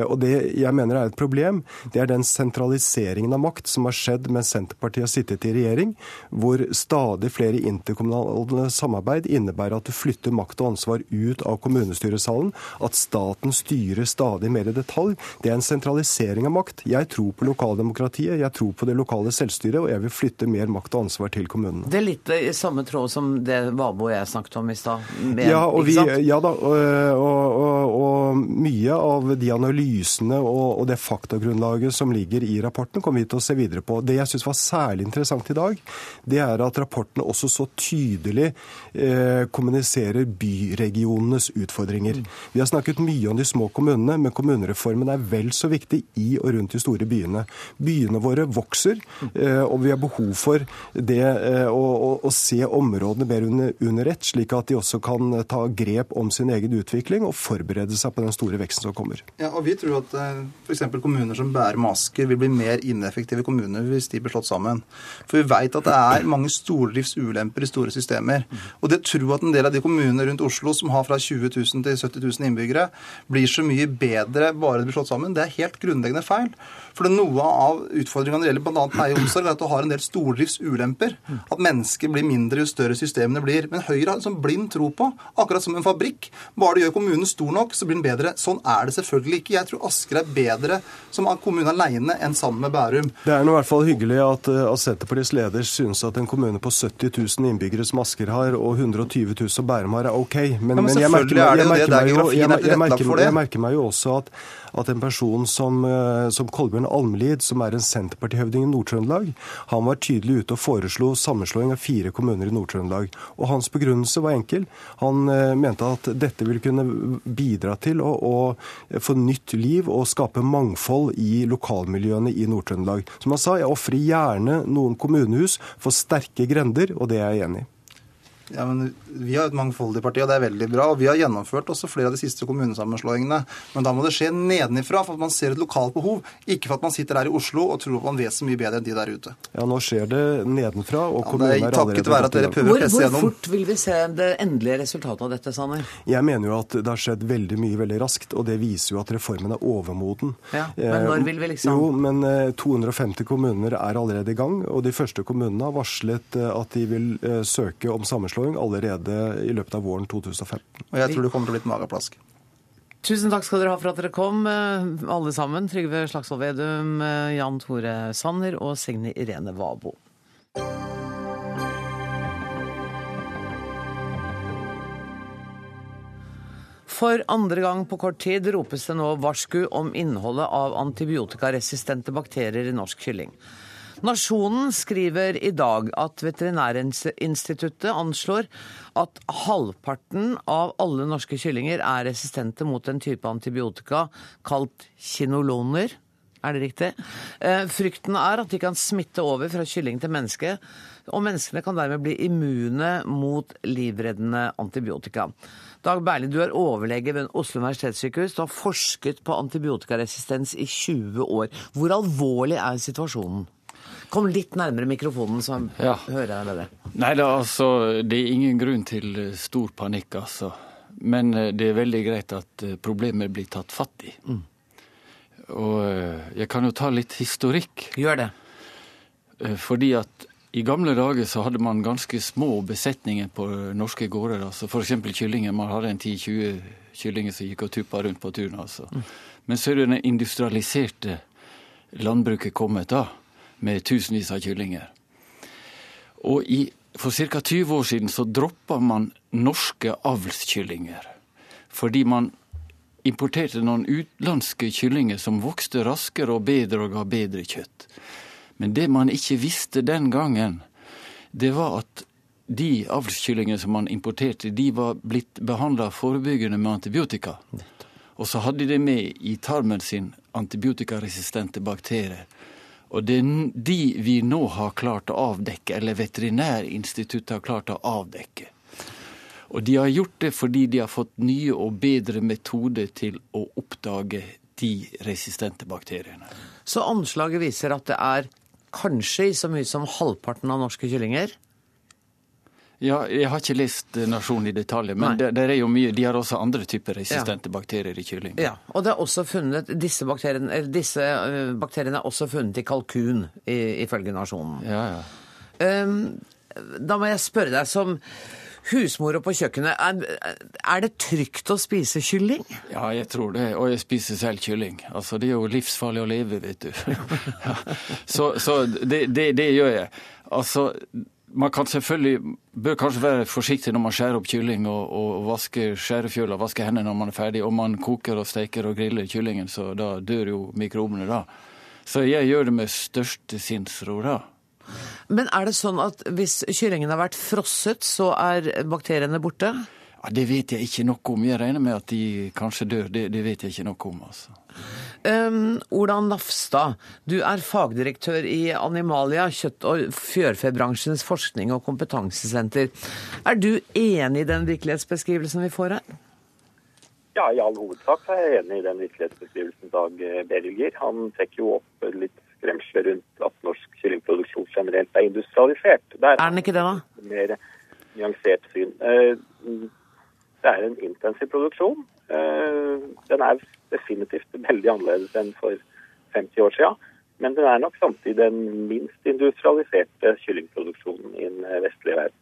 [SPEAKER 10] Og det jeg mener er et problem, det er den sentraliseringen av makt som har skjedd mens Senterpartiet har sittet i regjering, hvor stadig flere interkommunale samarbeid innebærer at du flytter makt og ansvar ut av kommunestyresalen, at staten styrer stadig mer i detalj. Det er en sentralisering av makt. Jeg tror på lokaldemokratiet, jeg tror på det lokale selvstyret, og jeg vil flytte mer makt og ansvar til kommunene.
[SPEAKER 1] Det er litt i samme tråd som det Vabo og jeg snakket om i stad.
[SPEAKER 10] Ja, ja, da, og, og, og, og, mye av de analysene og, det faktagrunnlaget som ligger i rapporten, kommer vi til å se videre på. Det jeg syns var særlig interessant i dag, det er at rapportene også så tydelig eh, kommuniserer byregionenes utfordringer. Vi har snakket mye om de små kommunene, men kommunereformen er vel så viktig i og rundt de store byene. Byene våre vokser, eh, og vi har behov for det eh, å, å, å, se områdene mer under, under ett, slik at de også kan ta grep om sin egen utvikling og forberede seg på den store veksten som kommer.
[SPEAKER 9] Ja, og Vi tror at eh, f.eks. kommuner som bærer masker, vil bli mer ineffektive kommuner hvis de blir slått sammen. For vi vet at det er mange stordriftsulemper i store systemer. Og det tror tro at en del av de kommunene rundt Oslo som har fra 20 000 til 70 000 innbyggere, blir så mye bedre bare de blir slått sammen, det er helt grunnleggende feil. For noe av utfordringene når det gjelder bl.a. pleie og omsorg, er at du har en del stordriftsulemper. At mennesker blir mindre jo større systemene blir. Men Høyre har en sånn blind tro på, akkurat som en fabrikk. Bare du gjør kommunen stor nok, så blir den bedre. Sånn er det selvfølgelig ikke. Jeg tror Asker er bedre som kommune alene enn sammen med Bærum.
[SPEAKER 10] Det er nå i hvert fall hyggelig at, eh, at Senterpartiets leder synes at en kommune på 70 000 innbyggere som Asker har, og 120 000 som Bærum har, er OK. Men,
[SPEAKER 9] ja, men,
[SPEAKER 10] men merker, meg jo,
[SPEAKER 9] jeg merker
[SPEAKER 10] meg jo også at at en person som, eh, som Kolbjørn Almlid, som er en Senterpartihøvding i Nord-Trøndelag, han var tydelig ute og foreslo sammenslåing av fire kommuner i Nord-Trøndelag. Og hans begrunnelse var enkel. Han eh, mente at dette ville kunne bidra til å, å få nytt liv og skape mangfold i lokalmiljøene i Nord-Trøndelag. Som han sa, jeg ofrer gjerne noen kommunehus for sterke grender, og det er jeg enig i.
[SPEAKER 9] Ja, men Vi har et mangfoldig parti, og det er veldig bra. og Vi har gjennomført også flere av de siste kommunesammenslåingene. Men da må det skje nedenifra, for at man ser et lokalt behov. Ikke for at man sitter her i Oslo og tror at man vet så mye bedre enn de der ute.
[SPEAKER 10] Ja, nå skjer det nedenfra, og
[SPEAKER 9] ja,
[SPEAKER 10] kommunene
[SPEAKER 9] er takket være at dere prøver
[SPEAKER 1] å presse gjennom. Hvor fort vil vi se det endelige resultatet av dette, Sanner?
[SPEAKER 10] Jeg mener jo at det har skjedd veldig mye veldig raskt, og det viser jo at reformen er overmoden.
[SPEAKER 1] Ja, Men når vil vi liksom
[SPEAKER 10] Jo, men 250 eh, kommuner er allerede i gang, og de første kommunene har varslet eh, at de vil eh, søke om sammenslåing sammenslåing allerede i løpet av våren 2015.
[SPEAKER 9] Og jeg tror det kommer til å bli et mageplask.
[SPEAKER 1] Tusen takk skal dere ha for at dere kom, eh, alle sammen. Trygve Slagsvold Vedum, eh, Jan Tore Sanner og Signe Irene Vabo. For andre gang på kort tid ropes det nå varsku om innholdet av antibiotikaresistente bakterier i norsk kylling. Nasjonen skriver i dag at Veterinærinstituttet anslår at halvparten av alle norske kyllinger er resistente mot en type antibiotika kalt kinoloner. Er det riktig? Eh, frykten er at de kan smitte over fra kylling til menneske, og menneskene kan dermed bli immune mot livreddende antibiotika. Dag Berli, du er overlege ved Oslo universitetssykehus. Du har forsket på antibiotikaresistens i 20 år. Hvor alvorlig er situasjonen? Kom litt nærmere mikrofonen, så ja. hører jeg bedre.
[SPEAKER 11] Nei da, altså. Det er ingen grunn til eh, stor panikk, altså. Men eh, det er veldig greit at eh, problemet blir tatt fatt i. Mm. Og jeg kan jo ta litt historikk.
[SPEAKER 1] Gjør det.
[SPEAKER 11] Fordi at i gamle dager så hadde man ganske små besetninger på norske gårder. altså F.eks. kyllinger. Man hadde en 10-20 kyllinger som gikk og tuppa rundt på tunet. altså. Mm. Men så er det det industrialiserte landbruket kommet da med tusenvis av kyllinger. Og i, for ca. 20 år siden så droppa man norske avlskyllinger. Fordi man importerte noen utenlandske kyllinger som vokste raskere og bedre og ga bedre kjøtt. Men det man ikke visste den gangen, det var at de avlskyllingene som man importerte, de var blitt behandla forebyggende med antibiotika. Og så hadde de med i tarmen sin antibiotikaresistente bakterier. Og det er de vi nå har klart å avdekke, eller Veterinærinstituttet har klart å avdekke. Og de har gjort det fordi de har fått nye og bedre metoder til å oppdage de resistente bakteriene.
[SPEAKER 1] Så anslaget viser at det er kanskje i så mye som halvparten av norske kyllinger
[SPEAKER 11] ja, Jeg har ikke lest Nasjonen i detalj, men det, det, er jo mye, de har også andre typer resistente ja. bakterier i kylling.
[SPEAKER 1] Ja, og det er også funnet, disse bakteriene, disse eh, bakteriene er også funnet i kalkun, ifølge Nasjonen.
[SPEAKER 11] Ja, ja.
[SPEAKER 1] Um, da må jeg spørre deg som husmor på kjøkkenet, er, er, det trygt å spise kylling?
[SPEAKER 11] Ja, jeg tror det. Og jeg spiser selv kylling. Altså, det er jo livsfarlig å leve, vet du. så, så det, det, det, gjør jeg. Altså, man kan selvfølgelig bør kanskje være forsiktig når man skjærer opp kylling og, og vasker skjærefjøla, vasker hendene når man er ferdig. Og man koker og steker og griller kyllingen, så da dør jo mikrobene da. Så jeg gjør det med største sinnsro da.
[SPEAKER 1] Men er det sånn at hvis kyllingen har vært frosset, så er bakteriene borte?
[SPEAKER 11] Ja, Det vet jeg ikke noe om. Jeg regner med at de kanskje dør. Det, det vet jeg ikke noe om. altså.
[SPEAKER 1] Um, Ola Nafstad, du er fagdirektør i Animalia, kjøtt- og fjørfebransjens forskning og kompetansesenter. Er du enig i den virkelighetsbeskrivelsen vi får her?
[SPEAKER 12] Ja, i all hovedsak er jeg enig i den virkelighetsbeskrivelsen Dag Berger. Han trekker jo opp litt skremsler rundt at norsk kyllingproduksjon generelt er industrialisert. Der
[SPEAKER 1] er den ikke det, da?
[SPEAKER 12] Mer nyansert syn. Eh, det er en intensiv produksjon. Eh, den er definitivt veldig annerledes enn for 50 år siden. Men den er nok samtidig den minst industrialiserte kyllingproduksjonen i den vestlige verden.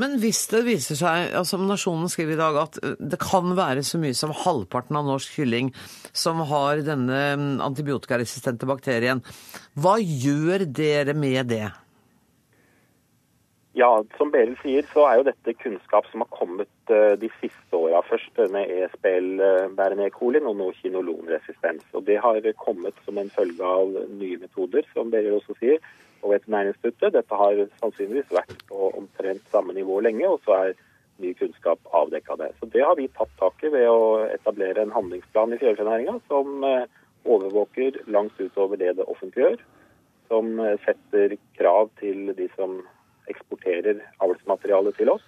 [SPEAKER 1] Men hvis det viser seg, altså Nasjonen skriver i dag at eh, det kan være så mye som halvparten av norsk kylling som har denne mm, antibiotikaresistente bakterien, hva gjør dere med det?
[SPEAKER 12] Ja, som Beril sier, så er jo dette kunnskap som har kommet eh, de siste åra. Først denne ESBL-bærende E. coli, og nå kinolonresistens. Og Det har kommet som en følge av nye metoder, som Beril også sier, på Veterinærinstituttet. Dette har sannsynligvis vært på omtrent samme nivå lenge, og så er ny kunnskap avdekka det. Så Det har vi tatt tak i ved å etablere en handlingsplan i fjørfenæringa som eh, overvåker langt utover det det offentlige gjør. Som eh, setter krav til de som eksporterer avlsmateriale til oss,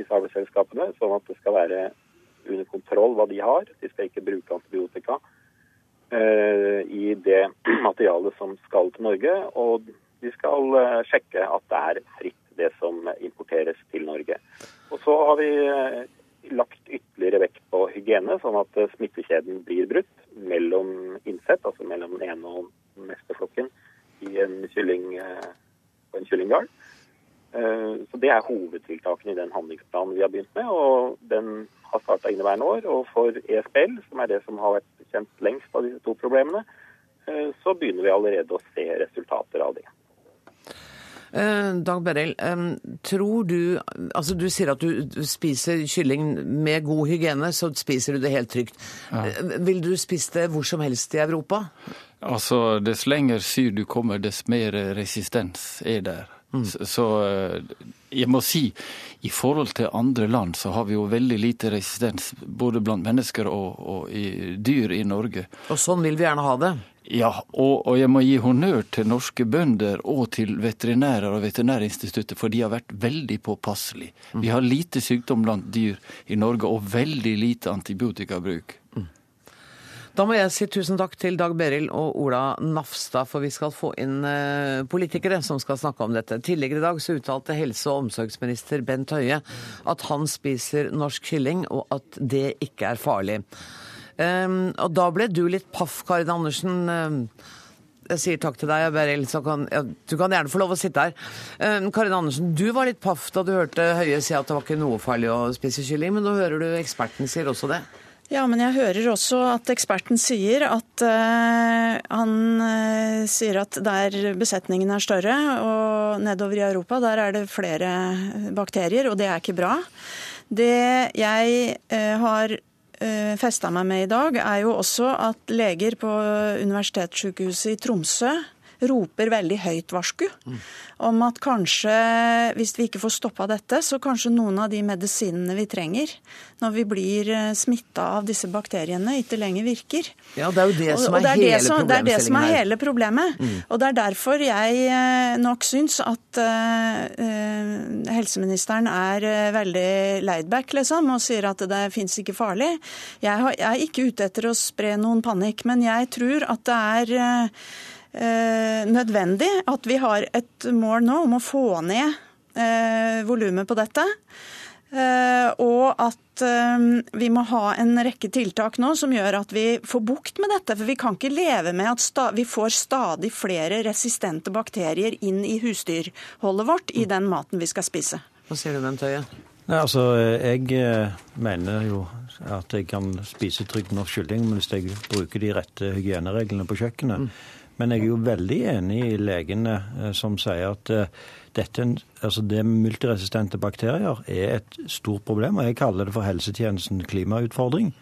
[SPEAKER 12] disse avlsselskapene, sånn at det skal være under kontroll hva de har. De skal ikke bruke antibiotika uh, i det materialet som skal til Norge. Og de skal uh, sjekke at det er fritt, det som importeres til Norge. Og så har vi uh, lagt ytterligere vekt på hygiene, sånn at smittekjeden blir brutt mellom innsett, altså mellom den ene og den neste flokken i en kylling, på en kyllinggard. Eh, Så Det er hovedtiltakene i den handlingsplanen vi har begynt med. og Den har starta inneværende år. Og for ESBL, som er det som har vært kjent lengst av disse to problemene, eh, så begynner vi allerede å se resultater av det.
[SPEAKER 1] Eh, Dag Berrell, eh, tror du Altså du sier at du du spiser kylling med god hygiene, så spiser du det helt trygt. Ja. Vil du spise det hvor som helst i Europa?
[SPEAKER 11] Altså, Dess lenger syd du kommer, dess mer resistens er der. Så, så eh, jeg må si, i forhold til andre land, så har vi jo veldig lite resistens både blant mennesker og, og i dyr i Norge.
[SPEAKER 1] Og sånn vil vi gjerne ha det.
[SPEAKER 11] Ja, og, og jeg må gi honnør til norske bønder og til veterinærer og Veterinærinstituttet, for de har vært veldig påpasselige. Vi har lite sykdom blant dyr i Norge og veldig lite antibiotikabruk.
[SPEAKER 1] Da må jeg si tusen takk til Dag Berild og Ola Nafstad, for vi skal få inn eh, politikere som skal snakke om dette. Tidligere i dag så uttalte helse- og omsorgsminister Bent Høie at han spiser norsk kylling, og at det ikke er farlig. Um, og da ble du litt paff, Karin Andersen. Um, jeg sier takk til deg, Beryl, så kan, ja, du kan gjerne få lov å sitte her. Eh, Karin Andersen, du var litt paff da du hørte Høie si at det var ikke noe farlig å spise kylling, men nå hører du eksperten sier også det.
[SPEAKER 13] Ja, men jeg hører også at eksperten sier at uh, han uh, sier at der besetningen er større og nedover i Europa, der er det flere bakterier, og det er ikke bra. Det jeg uh, har festa meg med i dag, er jo også at leger på Universitetssykehuset i Tromsø roper veldig høyt varsku om at kanskje, hvis vi ikke får stoppa dette, så kanskje noen av de medisinene vi trenger når vi blir smitta av disse bakteriene, ikke lenger virker.
[SPEAKER 1] Ja, det er jo det som
[SPEAKER 13] Og- og
[SPEAKER 1] er,
[SPEAKER 13] det er
[SPEAKER 1] hele
[SPEAKER 13] som, det er det som er hele problemet.
[SPEAKER 1] Mm.
[SPEAKER 13] Og det er derfor jeg eh, nok syns at eh, eh, helseministeren er veldig veldig laidback, liksom, og sier at det fins ikke farlig. Jeg, har, jeg er ikke ute etter å spre noen panikk, men jeg tror at det er eh, eh, nødvendig at vi har et mål nå om å få ned eh, volumet på dette. Eh, og at eh, vi må ha en rekke tiltak nå som gjør at vi får bukt med dette. For vi kan ikke leve med at vi får stadig flere resistente bakterier inn i husdyrholdet vårt i den maten vi skal spise.
[SPEAKER 1] Hva sier du, Bent Høie?
[SPEAKER 4] Nei, altså, Jeg eh, mener jo at jeg kan spise trygg norsk kylling men hvis jeg bruker de rette hygienereglene på kjøkkenet. Men jeg er jo veldig enig i legene eh, som sier at eh, dette, altså det multiresistente bakterier er et stort problem. Og jeg kaller det for helsetjenesten klimautfordring.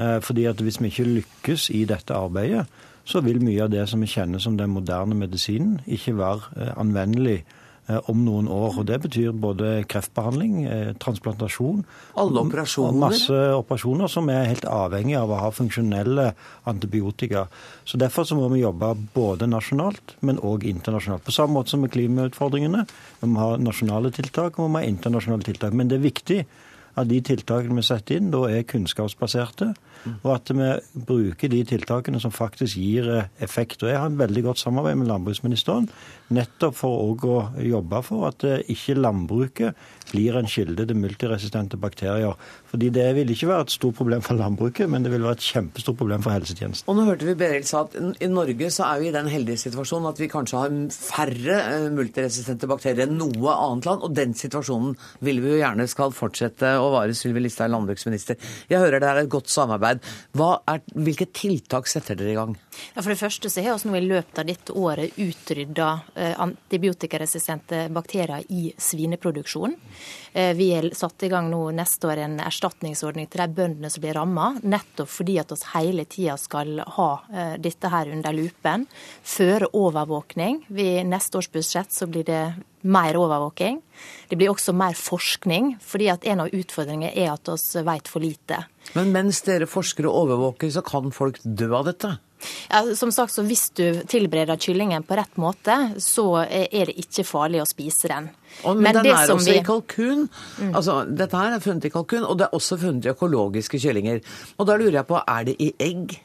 [SPEAKER 4] Eh, Fordi at hvis vi ikke lykkes i dette arbeidet, så vil mye av det som vi kjenner som den moderne medisinen, ikke være anvendelig om noen år. Og Det betyr både kreftbehandling, eh, transplantasjon
[SPEAKER 1] Alle
[SPEAKER 4] og masse operasjoner som er helt avhengig av å ha funksjonelle antibiotika. Så Derfor så må vi jobbe både nasjonalt, men òg internasjonalt. På samme måte som med klimautfordringene. Vi må ha nasjonale tiltak og vi må ha internasjonale tiltak. Men det er viktig at de tiltakene vi setter inn, da er kunnskapsbaserte. Og at vi bruker de tiltakene som faktisk gir eh, effekt. Og Jeg har en veldig godt samarbeid med landbruksministeren, nettopp for å jobbe for at eh, ikke landbruket blir en kilde til multiresistente bakterier. Fordi Det vil ikke være et stort problem for landbruket, men det vil være et kjempestort problem for helsetjenesten.
[SPEAKER 1] Og nå hørte vi Beryl sa at i Norge så er vi i den heldige situasjonen at vi kanskje har færre eh, multiresistente bakterier enn noe annet land, og den situasjonen vil vi jo gjerne skal fortsette å vare, Sylvi Listhaug, landbruksminister. Jeg hører det er et godt samarbeid. Er, hvilke tiltak setter dere i gang?
[SPEAKER 14] Ja, for det første så har vi nå i løpet av dette året utrydda eh, antibiotikaresistente bakterier i svineproduksjonen. Eh, vi har satt i gang nå neste år en erstatningsordning til de bøndene som blir ramma, nettopp fordi at vi hele tida skal ha eh, dette her under lupen. Føre overvåkning. I neste års budsjett så blir det mer overvåking. Det blir også mer forskning, fordi at en av utfordringene er at vi vet for lite.
[SPEAKER 1] Men mens dere forsker og overvåker, så kan folk dø av dette?
[SPEAKER 14] Ja, som sagt, så Hvis du tilbereder kyllingen på rett måte, så er det ikke farlig å spise den.
[SPEAKER 1] Og, men, men den er også vi... i kalkun. Mm. Altså, dette her er funnet i kalkun, og det er også funnet i økologiske kyllinger. Og da lurer jeg på, er det i egg?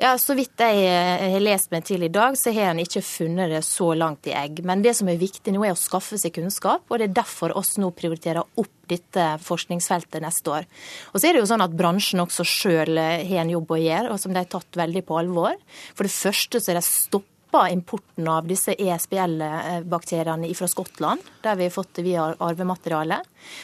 [SPEAKER 14] Ja, Så vidt jeg eh, har lest meg til i dag, så har en ikke funnet det så langt i egg. Men det som er viktig nå, er å skaffe seg kunnskap, og det er derfor oss nå prioriterer opp dette forskningsfeltet neste år. Og så er det jo sånn at Bransjen også sjøl eh, har en jobb å gjøre, og som de har tatt veldig på alvor. For det første så er det stopp stoppa importen av disse ESBL-bakteriene fra Skottland, der vi har fått det via arvemateriale.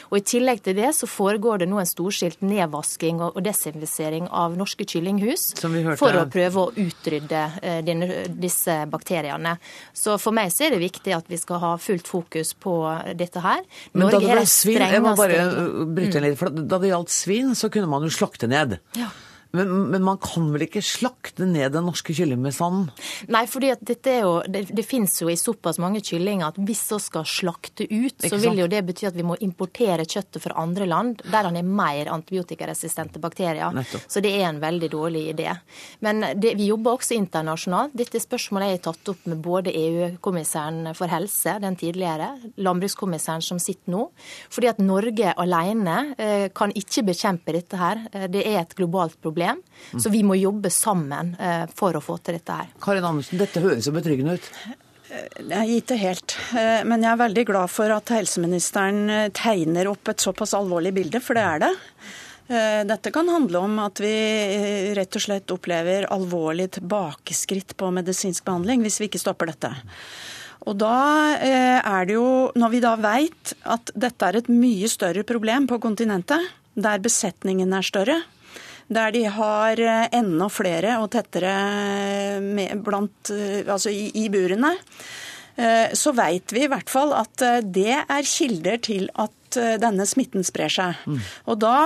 [SPEAKER 14] Og I tillegg til det så foregår det nå en storskilt nedvasking og desinfisering av norske kyllinghus for å prøve å utrydde eh, disse bakteriene. Så for meg så er det viktig at vi skal ha fullt fokus på dette her.
[SPEAKER 1] Men Norge da det svin, jeg må bare bryte litt, for Da det gjaldt svin, så kunne man jo slakte ned. Ja. Men, men, man kan vel ikke slakte ned den norske kyllingbestanden?
[SPEAKER 14] Nei, for det, det, det finnes jo i såpass mange kyllinger at hvis vi skal slakte ut, så vil jo det bety at vi må importere kjøttet fra andre land der han er mer antibiotikaresistente bakterier. Nettopp. Så det er en veldig dårlig idé. Men det, vi jobber også internasjonalt. Dette spørsmålet er tatt opp med både EU-kommissæren for helse, den tidligere, landbrukskommissæren som sitter nå. Fordi at Norge alene eh, kan ikke bekjempe dette her. Eh, det er et globalt problem problem. Så vi må jobbe sammen eh, for å få til dette her.
[SPEAKER 1] Karin Andersen, dette høres jo betryggende ut.
[SPEAKER 13] Jeg ikke helt. Eh, men jeg er veldig glad for at helseministeren eh, tegner opp et såpass alvorlig bilde, for det er det. Dette kan handle om at vi rett og slett opplever alvorlig tilbakeskritt på medisinsk behandling hvis vi ikke stopper dette. Og da er det jo, Når vi da veit at dette er et mye større problem på kontinentet, der besetningen er større, der de har eh, enda flere og tettere med, blant, eh, altså i, i burene, eh, så veit vi i hvert fall at det er kilder til at denne smitten sprer seg. Mm. Og Da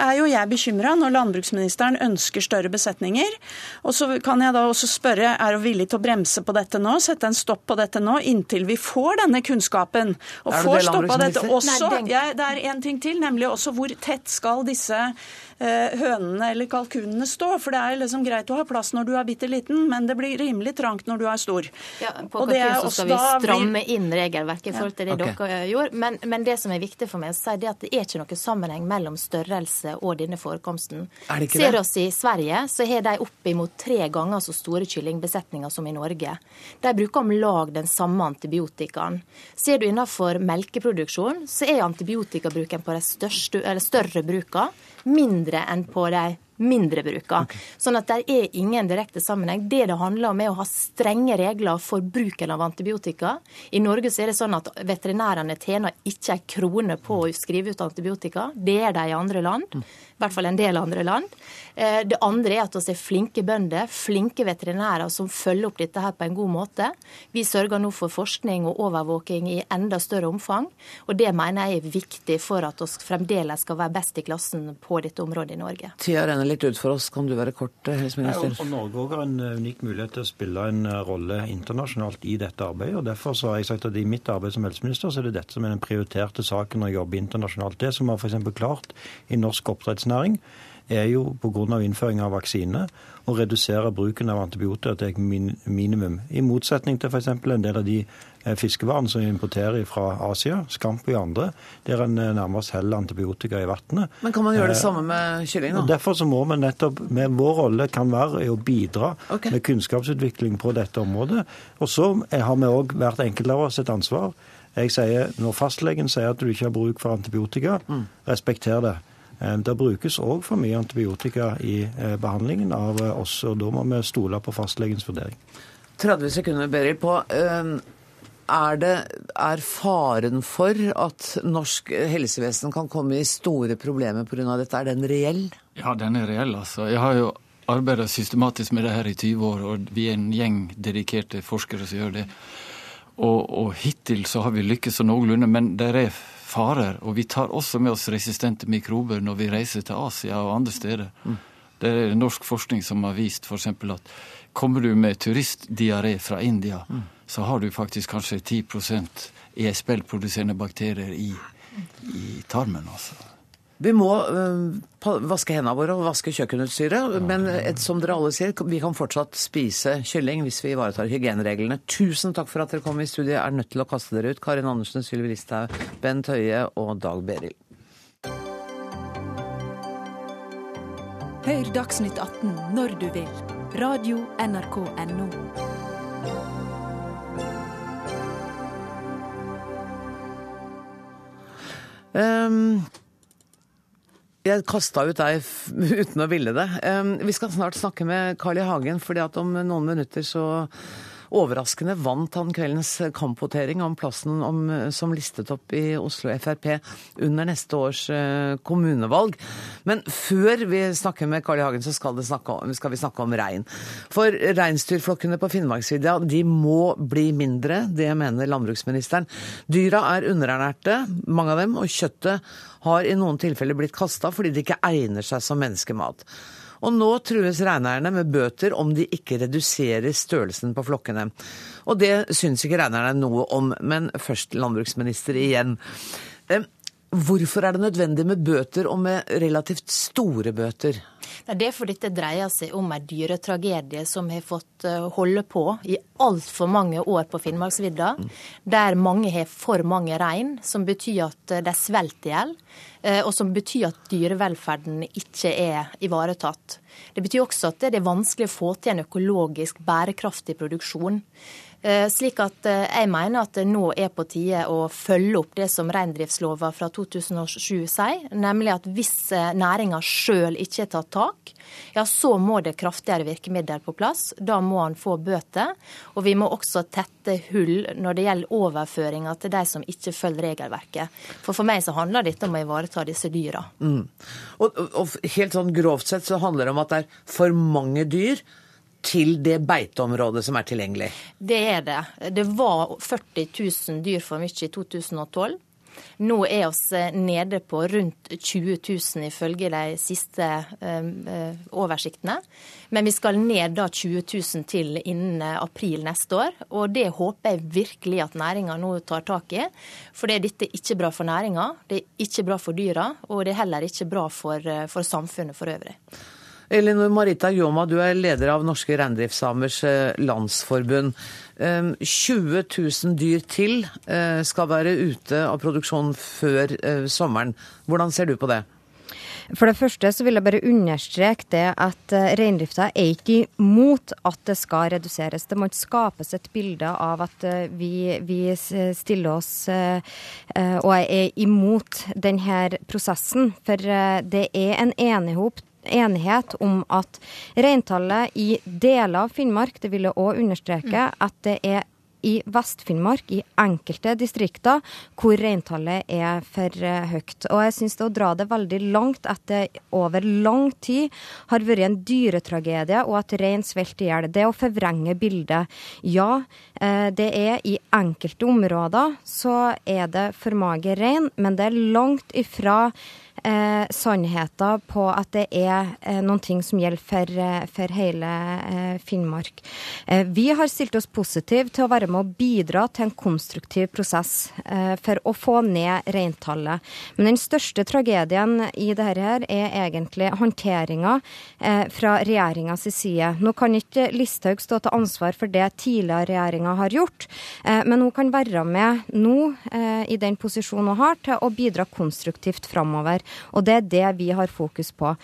[SPEAKER 13] er jo jeg bekymra når landbruksministeren ønsker større besetninger. Og så kan jeg da også spørre, er hun villig til å bremse på dette nå, sette en stopp på dette nå, inntil vi får denne kunnskapen? Og får stoppa dette også. Ja, det er en ting til, nemlig også hvor tett skal disse Eh, hønene eller kalkunene stå. For det er liksom greit å ha plass når du er bitte liten, men det blir rimelig trangt når du er stor.
[SPEAKER 14] Ja, på kalkun så skal vi stramme inn regelverket i forhold til det ja. okay. dere gjorde. Men, men, det som er viktig for meg å si, det er at det er ikke noe sammenheng mellom størrelse og denne forekomsten. Ser oss i Sverige, så har de oppimot tre ganger så store kyllingbesetninger som i Norge. De bruker om lag den samme antibiotikaen. Ser du innenfor melkeproduksjon, så er antibiotikabruken på de største, større brukene mindre enn på de mindre bruka. Sånn at det er ingen direkte sammenheng. Det det handler om, er å ha strenge regler for bruken av antibiotika. I Norge så er det sånn at veterinærene tjener ikke ei krone på å skrive ut antibiotika. Det er de i andre land. I hvert fall en del andre land. Eh, det andre er at vi er flinke bønder, flinke veterinærer som følger opp dette her på en god måte. Vi sørger nå for forskning og overvåking i enda større omfang. Og det mener jeg er viktig for at vi fremdeles skal være best i klassen på dette området i Norge.
[SPEAKER 1] Tida renner litt ut for oss. Kan du være kort, eh, helseminister?
[SPEAKER 4] Ja, og Norge har en eh, unik mulighet til å spille en rolle internasjonalt i dette arbeidet. og Derfor så har jeg sagt at i mitt arbeid som helseminister så er det dette som er den prioriterte saken når jeg jobber internasjonalt. Det som vi har f.eks. klart i norsk oppdrettsnæring, er jo pga. innføring av vaksine å redusere bruken av antibiotika til et minimum. I motsetning til f.eks. en del av de eh, fiskevarene som vi importerer fra Asia, Scampi og andre, der en eh, nærmest heller antibiotika i vannet.
[SPEAKER 1] Men kan man gjøre det eh, samme med kylling? da?
[SPEAKER 4] Derfor så må vi nettopp, med Vår rolle kan være å bidra okay. med kunnskapsutvikling på dette området. Og så har vi òg hvert enkelt av oss et ansvar. Jeg sier, Når fastlegen sier at du ikke har bruk for antibiotika, mm. respekter det. Eh, det brukes òg for mye antibiotika i eh, behandlingen av eh, oss, og da må vi stole på fastlegens vurdering.
[SPEAKER 1] 30 sekunder, Beryl, på er, det, er faren for at norsk helsevesen kan komme i store problemer pga. dette, er den reell?
[SPEAKER 11] Ja, den er reell, altså. Jeg har jo arbeida systematisk med det her i 20 år, og vi er en gjeng dedikerte forskere som gjør det. Og, og hittil så har vi lykkes så noenlunde, men det er farer. Og vi tar også med oss resistente mikrober når vi reiser til Asia og andre steder. Mm. Det er norsk forskning som har vist f.eks. at kommer du med turistdiaré fra India, mm. så har du faktisk kanskje 10% ESBL-produserende bakterier i, i tarmen. altså.
[SPEAKER 1] Vi må uh, vaske hendene våre og vaske kjøkkenutstyret. Men et, som dere alle sier, vi kan fortsatt spise kylling hvis vi ivaretar hygienereglene. Tusen takk for at dere kom i studio. Jeg er nødt til å kaste dere ut. Karin Andersen, Sylvi Listhaug, Bent Høie og Dag Beril.
[SPEAKER 7] Hør Dagsnytt 18 når du vil. Radio NRK Radio.nrk.no.
[SPEAKER 1] Um, jeg kasta ut deg uten å ville det. Vi skal snart snakke med Carl I. Hagen, fordi at om noen minutter så overraskende vant han kveldens kampvotering om plassen om, som listet opp i Oslo Frp under neste års eh, kommunevalg. Men før vi snakker med Carl I. Hagen, så skal, om, skal vi snakke om rein. For reinsdyrflokkene på Finnmarksvidda de må bli mindre, det mener landbruksministeren. Dyra er underernærte, mange av dem, og kjøttet har i noen tilfeller blitt kasta fordi det ikke egner seg som menneskemat. Og nå trues reineierne med bøter om de ikke reduserer størrelsen på flokkene. Og det syns ikke reineierne noe om, men først landbruksminister igjen. Hvorfor er det nødvendig med bøter, og med relativt store bøter?
[SPEAKER 14] Det er fordi dette dreier seg om en dyretragedie som har fått eh, holde på i altfor mange år på Finnmarksvidda. Der mange har for mange rein, som betyr at eh, de svelger i hjel. Eh, og som betyr at dyrevelferden ikke er ivaretatt. Det betyr også at det er vanskelig å få til en økologisk bærekraftig produksjon. Eh, slik at eh, jeg mener at det nå er på tide å følge opp det som reindriftslova fra 2007 sier, nemlig at hvis eh, næringa sjøl ikke har tatt tak, ja så må det kraftigere virkemidler på plass. Da må han få bøter. Og vi må også tette hull når det gjelder overføringer til de som ikke følger regelverket. For for meg så handler dette om å ivareta disse dyra. Mm.
[SPEAKER 1] Og, og helt sånn grovt sett så handler det om at det er for mange dyr til det beiteområdet som er tilgjengelig?
[SPEAKER 14] Det er det. Det var 40 000 dyr for mye i 2012. Nå er vi eh, nede på rundt 20 000 ifølge de siste uh, oversiktene. Men vi skal ned da 20 000 til innen april neste år. Og det håper jeg virkelig at næringa nå tar tak i. For det er dette ikke bra for næringa, det er ikke bra for dyra, og det er heller ikke bra for, for samfunnet for øvrig.
[SPEAKER 1] Elinor Marita Jåma, du er leder av Norske reindriftssamers eh, landsforbund. 20 000 dyr til eh, skal være ute av produksjon før eh, sommeren. Hvordan ser du på det?
[SPEAKER 15] For det første så vil jeg bare understreke det at reindrifta er ikke imot at det skal reduseres. Det må ikke skapes et bilde av at vi, vi stiller oss og er imot denne prosessen. For det er en enighet enighet om at reintallet i deler av Finnmark, det vil jeg òg understreke, mm. at det er i Vest-Finnmark, i enkelte distrikter, hvor reintallet er for eh, høyt. Og jeg syns det å dra det veldig langt at det over lang tid har vært en dyretragedie, og at rein svelter i hjel. Det å forvrenge bildet. Ja, eh, det er i enkelte områder så er det for mager rein, men det er langt ifra eh, sannheten på at det er eh, noen ting som gjelder for, eh, for hele eh, Finnmark. Eh, vi har stilt oss positive til å være med å bidra til en konstruktiv prosess eh, for å få ned reintallet. Men den største tragedien i dette her er egentlig håndteringa fra regjeringas side. Nå kan ikke Listhaug stå til ansvar for det tidligere regjeringa har gjort, men hun kan være med nå i den posisjonen hun har, til å bidra konstruktivt framover. Og det er det vi har fokus på.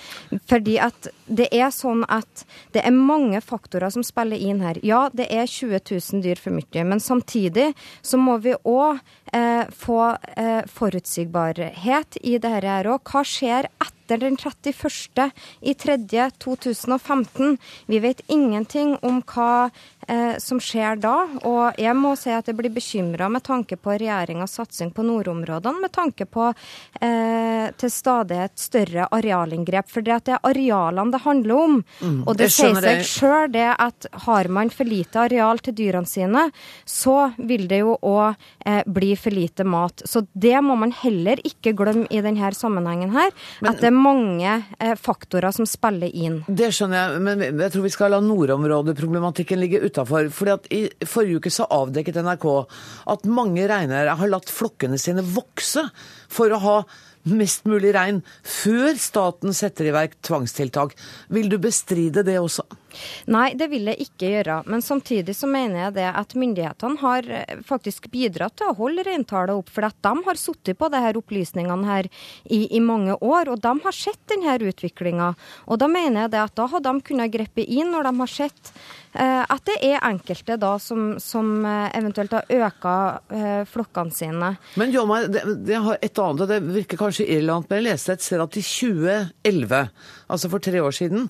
[SPEAKER 15] Fordi at det er sånn at det er mange faktorer som spiller inn her. Ja, det er 20 000 dyr for mye, men samtidig så må vi òg eh, få eh, forutsigbarhet i det her òg. Hva skjer etter? Etter den 31. i 3. 2015. Vi vet ingenting om hva eh, som skjer da. Og jeg må si at jeg blir bekymra med tanke på regjeringas satsing på nordområdene, med tanke på eh, til stadighet større arealinngrep. For det er arealene det handler om. Mm, og det sier seg sjøl det at har man for lite areal til dyrene sine, så vil det jo òg eh, bli for lite mat. Så det må man heller ikke glemme i denne sammenhengen her. Men, at det mange eh, faktorer som spiller inn.
[SPEAKER 1] Det skjønner jeg, men jeg tror vi skal la nordområdeproblematikken ligge utafor. I forrige uke så avdekket NRK at mange reineiere har latt flokkene sine vokse for å ha mest mulig rein før staten setter i verk tvangstiltak. Vil du bestride det også?
[SPEAKER 15] Nei, det vil jeg ikke gjøre. Men samtidig så mener jeg det at myndighetene har eh, faktisk bidratt til å holde reintallet opp. For at de har sittet på disse opplysningene her i, i, mange år, og de har sett denne utviklinga. Og da mener jeg det at da har de kunnet gripe inn når de har sett eh, at det er enkelte da som, som eh, eventuelt har øka eh, flokkene sine.
[SPEAKER 1] Men Jomar, det, det har et annet, og det virker kanskje irrelevant, men jeg leste et sted at i 2011, altså for tre år siden,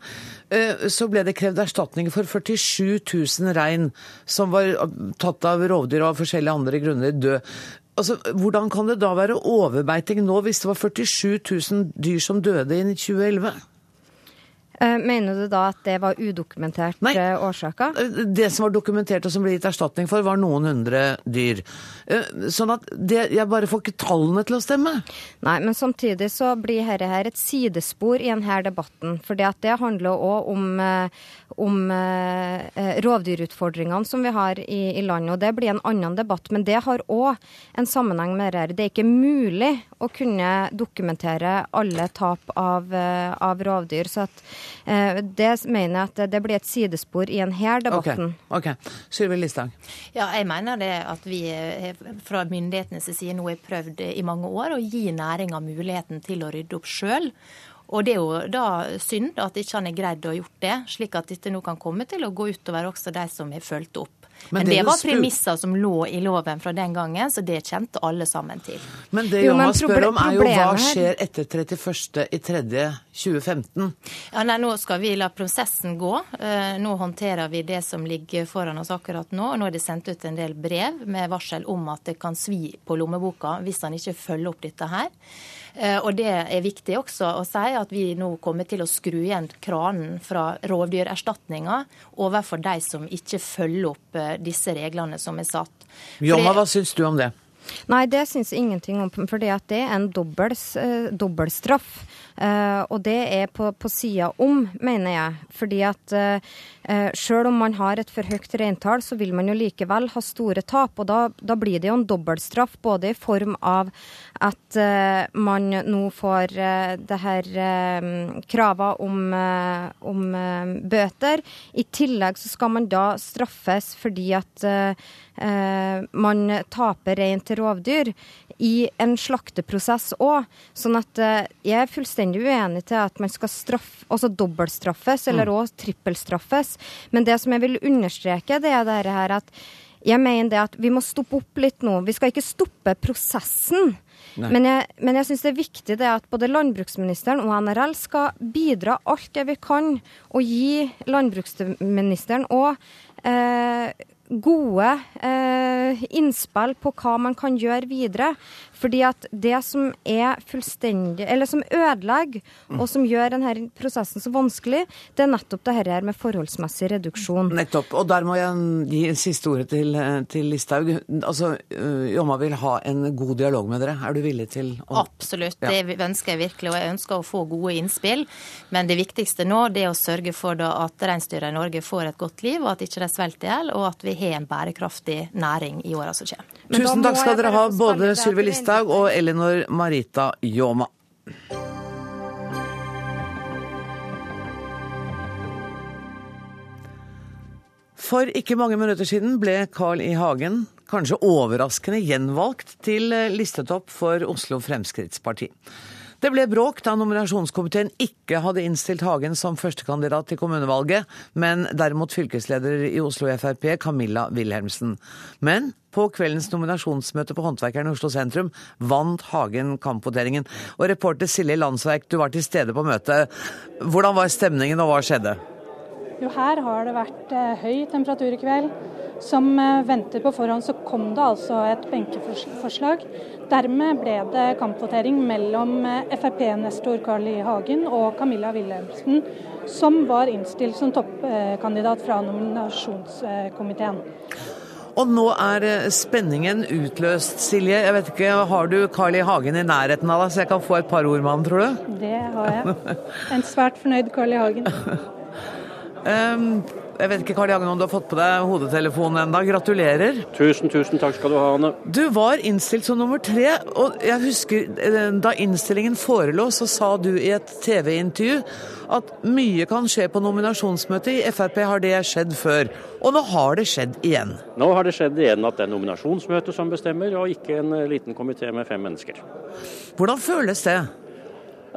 [SPEAKER 1] så ble det krevd erstatning for 47 000 rein som var tatt av rovdyr og av forskjellige andre grunner død. Altså, hvordan kan det da være overbeiting nå, hvis det var 47 000 dyr som døde i 2011?
[SPEAKER 15] Eh, mener du da at det var udokumentert Nei, årsaker?
[SPEAKER 1] Eh, det som var dokumentert og som ble gitt erstatning for, var noen hundre dyr. Eh, sånn at det, jeg bare får ikke tallene til å stemme.
[SPEAKER 15] Nei, men samtidig så blir dette her et sidespor i denne debatten. For det handler òg om, om rovdyrutfordringene som vi har i, i, landet. Og det blir en annen debatt. Men det har òg en sammenheng med dette. Det er ikke mulig å kunne dokumentere alle tap av, av rovdyr. så at det mener jeg at det blir et sidespor i denne debatten.
[SPEAKER 1] Ok, okay. Sylvi Listhaug.
[SPEAKER 14] Ja, jeg mener det at vi fra myndighetenes side nå har prøvd i mange år å gi næringa muligheten til å rydde opp sjøl. Og det er jo da synd at ikke han har greid å gjort det, slik at dette nå kan komme til å gå utover også de som har fulgt opp. Men, Men det, det var premisser som lå i loven fra den gangen, så det kjente alle sammen til.
[SPEAKER 1] Men det Jonna spør om, er jo hva skjer etter 31.3.2015?
[SPEAKER 14] Ja, nei, Nå skal vi la prosessen gå. Eh, nå håndterer vi det som ligger foran oss akkurat nå. Nå er det sendt ut en del brev med varsel om at det kan svi på lommeboka hvis han ikke følger opp dette her. Eh, og det er viktig også å si at vi nå kommer til å skru igjen kranen fra rovdyrerstatninga overfor de som ikke følger opp eh, disse reglene som er satt.
[SPEAKER 1] Jomma, hva syns du om det?
[SPEAKER 15] Nei, det syns jeg ingenting om. For det er en eh, dobbeltstraff. Uh, og det er på, på sida om, mener jeg. Fordi at uh, sjøl selv om man har et for høyt reintall, så vil man jo likevel ha store tap. Og da, da blir det jo en dobbeltstraff, både i form av at man nå får det her kravet om, om bøter. I tillegg så skal man da straffes fordi at man taper rein til rovdyr i en slakteprosess òg. Sånn at eh, jeg er fullstendig uenig til at man skal straffe, altså dobbeltstraffes, eller òg mm. trippelstraffes. Men det som jeg vil understreke, det er det her at jeg mener det at vi må stoppe opp litt nå. Vi skal ikke stoppe prosessen. Men jeg, men jeg syns det er viktig det at både landbruksministeren og NRL skal bidra alt det vi kan, og gi landbruksministeren og eh, gode eh, innspill på hva man kan gjøre videre. Fordi at det som er fullstendig, eller som ødelegger, og som gjør denne prosessen så vanskelig, det er nettopp det her med forholdsmessig reduksjon.
[SPEAKER 1] Nettopp. Og der må jeg gi siste ordet til, til Listhaug. Altså, øh, Jomma vil ha en god dialog med dere. Er du villig til
[SPEAKER 14] å Absolutt, ja. det ønsker jeg virkelig. Og jeg ønsker å få gode innspill. Men det viktigste nå det er å sørge for at reinsdyra i Norge får et godt liv, og at ikke de svelger i hjel, og at vi har en bærekraftig næring i åra som kommer.
[SPEAKER 1] Tusen takk skal dere ha, både Sylvi Listhaug Listhaug og Elinor Marita Ljåma. For ikke mange minutter siden ble Carl I. Hagen kanskje overraskende gjenvalgt til listetopp for Oslo Fremskrittsparti. Det ble bråk da nominasjonskomiteen ikke hadde innstilt Hagen som førstekandidat til kommunevalget, men derimot fylkesleder i Oslo Frp, Camilla Wilhelmsen. Men på kveldens nominasjonsmøte på Håndverkeren i Oslo sentrum vant Hagen kampvoteringen. Og reporter Silje Landsverk, du var til stede på møtet. Hvordan var stemningen, og hva skjedde?
[SPEAKER 16] Jo, her har det vært eh, høy temperatur i kveld. Som venter på forhånd, så kom det altså et benkeforslag Dermed ble det kampvotering mellom eh, Frp-nestor Carl I. Hagen og Camilla Wilhelmsen, som var innstilt som toppkandidat fra nominasjonskomiteen.
[SPEAKER 1] Og nå er eh, spenningen utløst, Silje. Jeg vet ikke, Har du Carl I. Hagen i nærheten av deg, så jeg kan få et par ord med ham, tror du?
[SPEAKER 16] Det har jeg. En svært fornøyd Carl I. Hagen.
[SPEAKER 1] um, Jeg vet ikke Karl Jagen, om du har fått på deg hodetelefonen enda. Gratulerer.
[SPEAKER 17] Tusen, tusen takk skal du ha, Anne.
[SPEAKER 1] Du var innstilt som nummer tre, og jeg husker eh, da innstillingen forelå, så sa du i et TV-intervju at mye kan skje på nominasjonsmøtet. I Frp har det skjedd før, og nå har det skjedd igjen.
[SPEAKER 17] Nå har det skjedd igjen at det er nominasjonsmøtet som bestemmer, og ikke en liten komité med fem mennesker.
[SPEAKER 1] Hvordan føles det?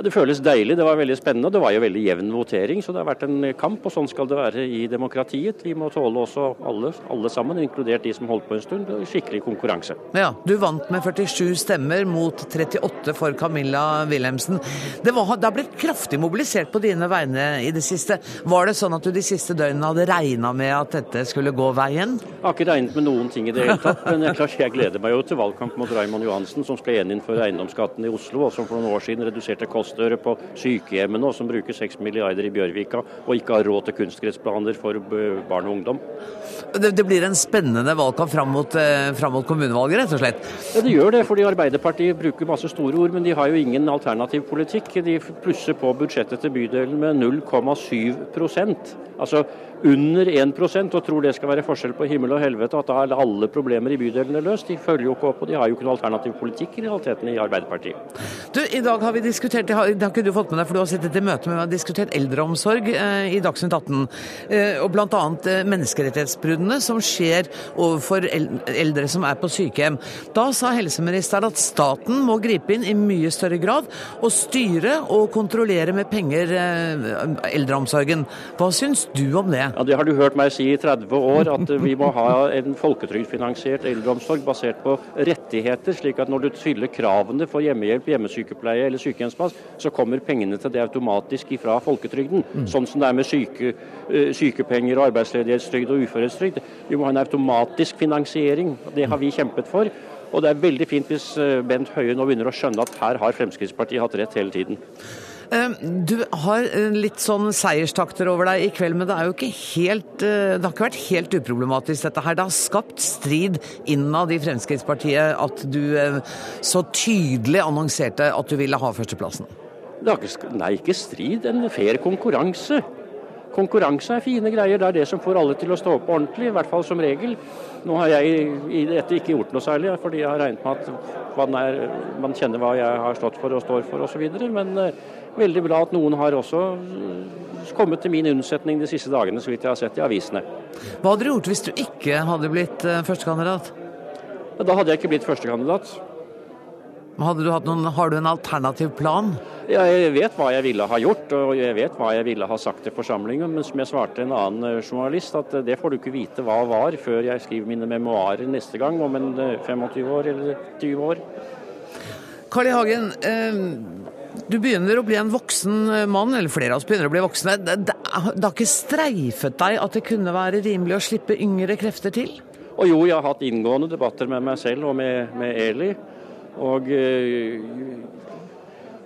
[SPEAKER 17] Ja, det føles deilig, det var veldig spennende. Det var jo veldig jevn votering, så det har vært en kamp. Og sånn skal det være i demokratiet. Vi må tåle også alle, alle sammen, inkludert de som holdt på en stund, skikkelig konkurranse.
[SPEAKER 1] Ja, Du vant med 47 stemmer mot 38 for Camilla Wilhelmsen. Det, var, det har blitt kraftig mobilisert på dine vegne i det siste. Var det sånn at du de siste døgnene hadde regna med at dette skulle gå veien?
[SPEAKER 17] Jeg har ikke regnet med noen ting i det hele tatt, men jeg, klart, jeg gleder meg jo til valgkamp mot Raymond Johansen, som skal gjeninnføre eiendomsskatten i Oslo, og som for noen år siden reduserte kostnadene kostøre på sykehjemmene, og som bruker 6 milliarder i Bjørvika, og ikke har råd til kunstgressplaner for barn og ungdom.
[SPEAKER 1] Det, det blir en spennende valgkamp fram mot, eh, fram mot, kommunevalget, rett og slett?
[SPEAKER 17] Ja, det gjør det, fordi Arbeiderpartiet bruker masse store ord, men de har jo ingen alternativ politikk. De plusser på budsjettet til bydelen med 0,7 Altså under 1% og tror det skal være forskjell på himmel og helvete, at da er alle problemer i bydelene løst. De følger jo ikke opp, og de har jo ikke noen alternativ politikk i realiteten i Arbeiderpartiet.
[SPEAKER 1] Du, I dag har vi diskutert, det har, det har ikke du fått med deg, for du har sittet i møte med vi har diskutert eldreomsorg eh, i Dagsnytt 18. Eh, og bl.a. Eh, menneskerettighetsbruddene som skjer overfor eldre som er på sykehjem. Da sa helseministeren at staten må gripe inn i mye større grad og styre og kontrollere med penger eh, eldreomsorgen. Hva syns du om det?
[SPEAKER 17] Ja, Det har du hørt meg si i 30 år, at vi må ha en folketrygdfinansiert eldreomsorg basert på rettigheter, slik at når du fyller kravene for hjemmehjelp, hjemmesykepleie eller sykehjemsplass, så kommer pengene til det automatisk ifra folketrygden. Mm. Sånn som det er med syke, eh, sykepenger, arbeidsledighetstrygd og uførhetstrygd. Vi må ha en automatisk finansiering. Det har vi kjempet for. Og det er veldig fint hvis eh, Bent Høie nå begynner å skjønne at her har Fremskrittspartiet hatt rett hele tiden.
[SPEAKER 1] Ehm, du har eh, litt sånn seierstakter over deg i kveld, men det, er jo ikke helt, eh, det har ikke vært helt uproblematisk dette her. Det har skapt strid innad i Fremskrittspartiet at du eh, så tydelig annonserte at du ville ha førsteplassen.
[SPEAKER 17] Ikke, nei, ikke strid, en fair konkurranse. Konkurranse er fine greier. Det er det som får alle til å stå opp ordentlig, i hvert fall som regel. Nå har jeg i dette ikke gjort noe særlig, fordi jeg har regnet med at man, er, man kjenner hva jeg har stått for og står for osv. Men veldig bra at noen har også eh, kommet til min unnsetning de siste dagene, så vidt jeg har sett i avisene.
[SPEAKER 1] Hva hadde du gjort hvis du ikke hadde blitt eh, førstekandidat?
[SPEAKER 17] Da hadde jeg ikke blitt førstekandidat.
[SPEAKER 1] Noen, har du en alternativ plan?
[SPEAKER 17] Ja, jeg vet hva jeg ville ha gjort, og jeg vet hva jeg ville ha sagt til forsamlingen. Men som jeg svarte en annen eh, journalist, at det får du ikke vite hva var før jeg skriver mine memoarer neste gang, om en 25 år eller 20 år.
[SPEAKER 1] Carl I. Hagen, eh, du begynner å bli en voksen mann, eller flere av oss begynner å bli voksne. det har ikke streifet deg at det kunne være rimelig å slippe yngre krefter til?
[SPEAKER 17] Og jo, jeg har hatt inngående debatter med meg selv og med, med Eli. Og,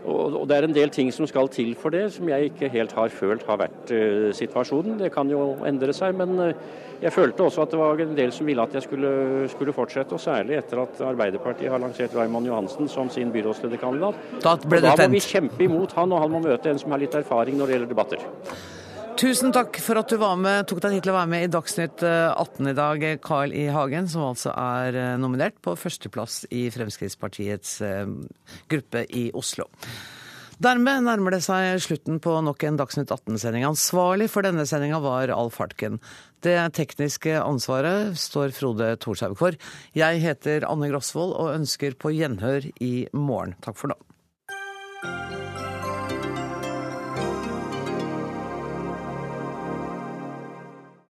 [SPEAKER 17] og, det er en del ting som skal til for det, som jeg ikke helt har følt har vært situasjonen. Det kan jo endre seg, men jeg følte også at det var en del som ville at jeg skulle, skulle fortsette, og særlig etter at Arbeiderpartiet har lansert Raymond Johansen som sin byrådslederkandidat.
[SPEAKER 1] Da,
[SPEAKER 17] da må vi kjempe imot han, og han må møte en som har litt erfaring når det gjelder debatter.
[SPEAKER 1] Tusen takk for at du var med, tok deg tid til å være med i Dagsnytt 18 i dag, Carl I. Hagen, som altså er nominert på førsteplass i Fremskrittspartiets gruppe i Oslo. Dermed nærmer det seg slutten på nok en Dagsnytt 18-sending. Ansvarlig for denne sendinga var Alf Hartken. Det tekniske ansvaret står Frode Thorshaug for. Jeg heter Anne Grosvold og ønsker på gjenhør i morgen. Takk for nå.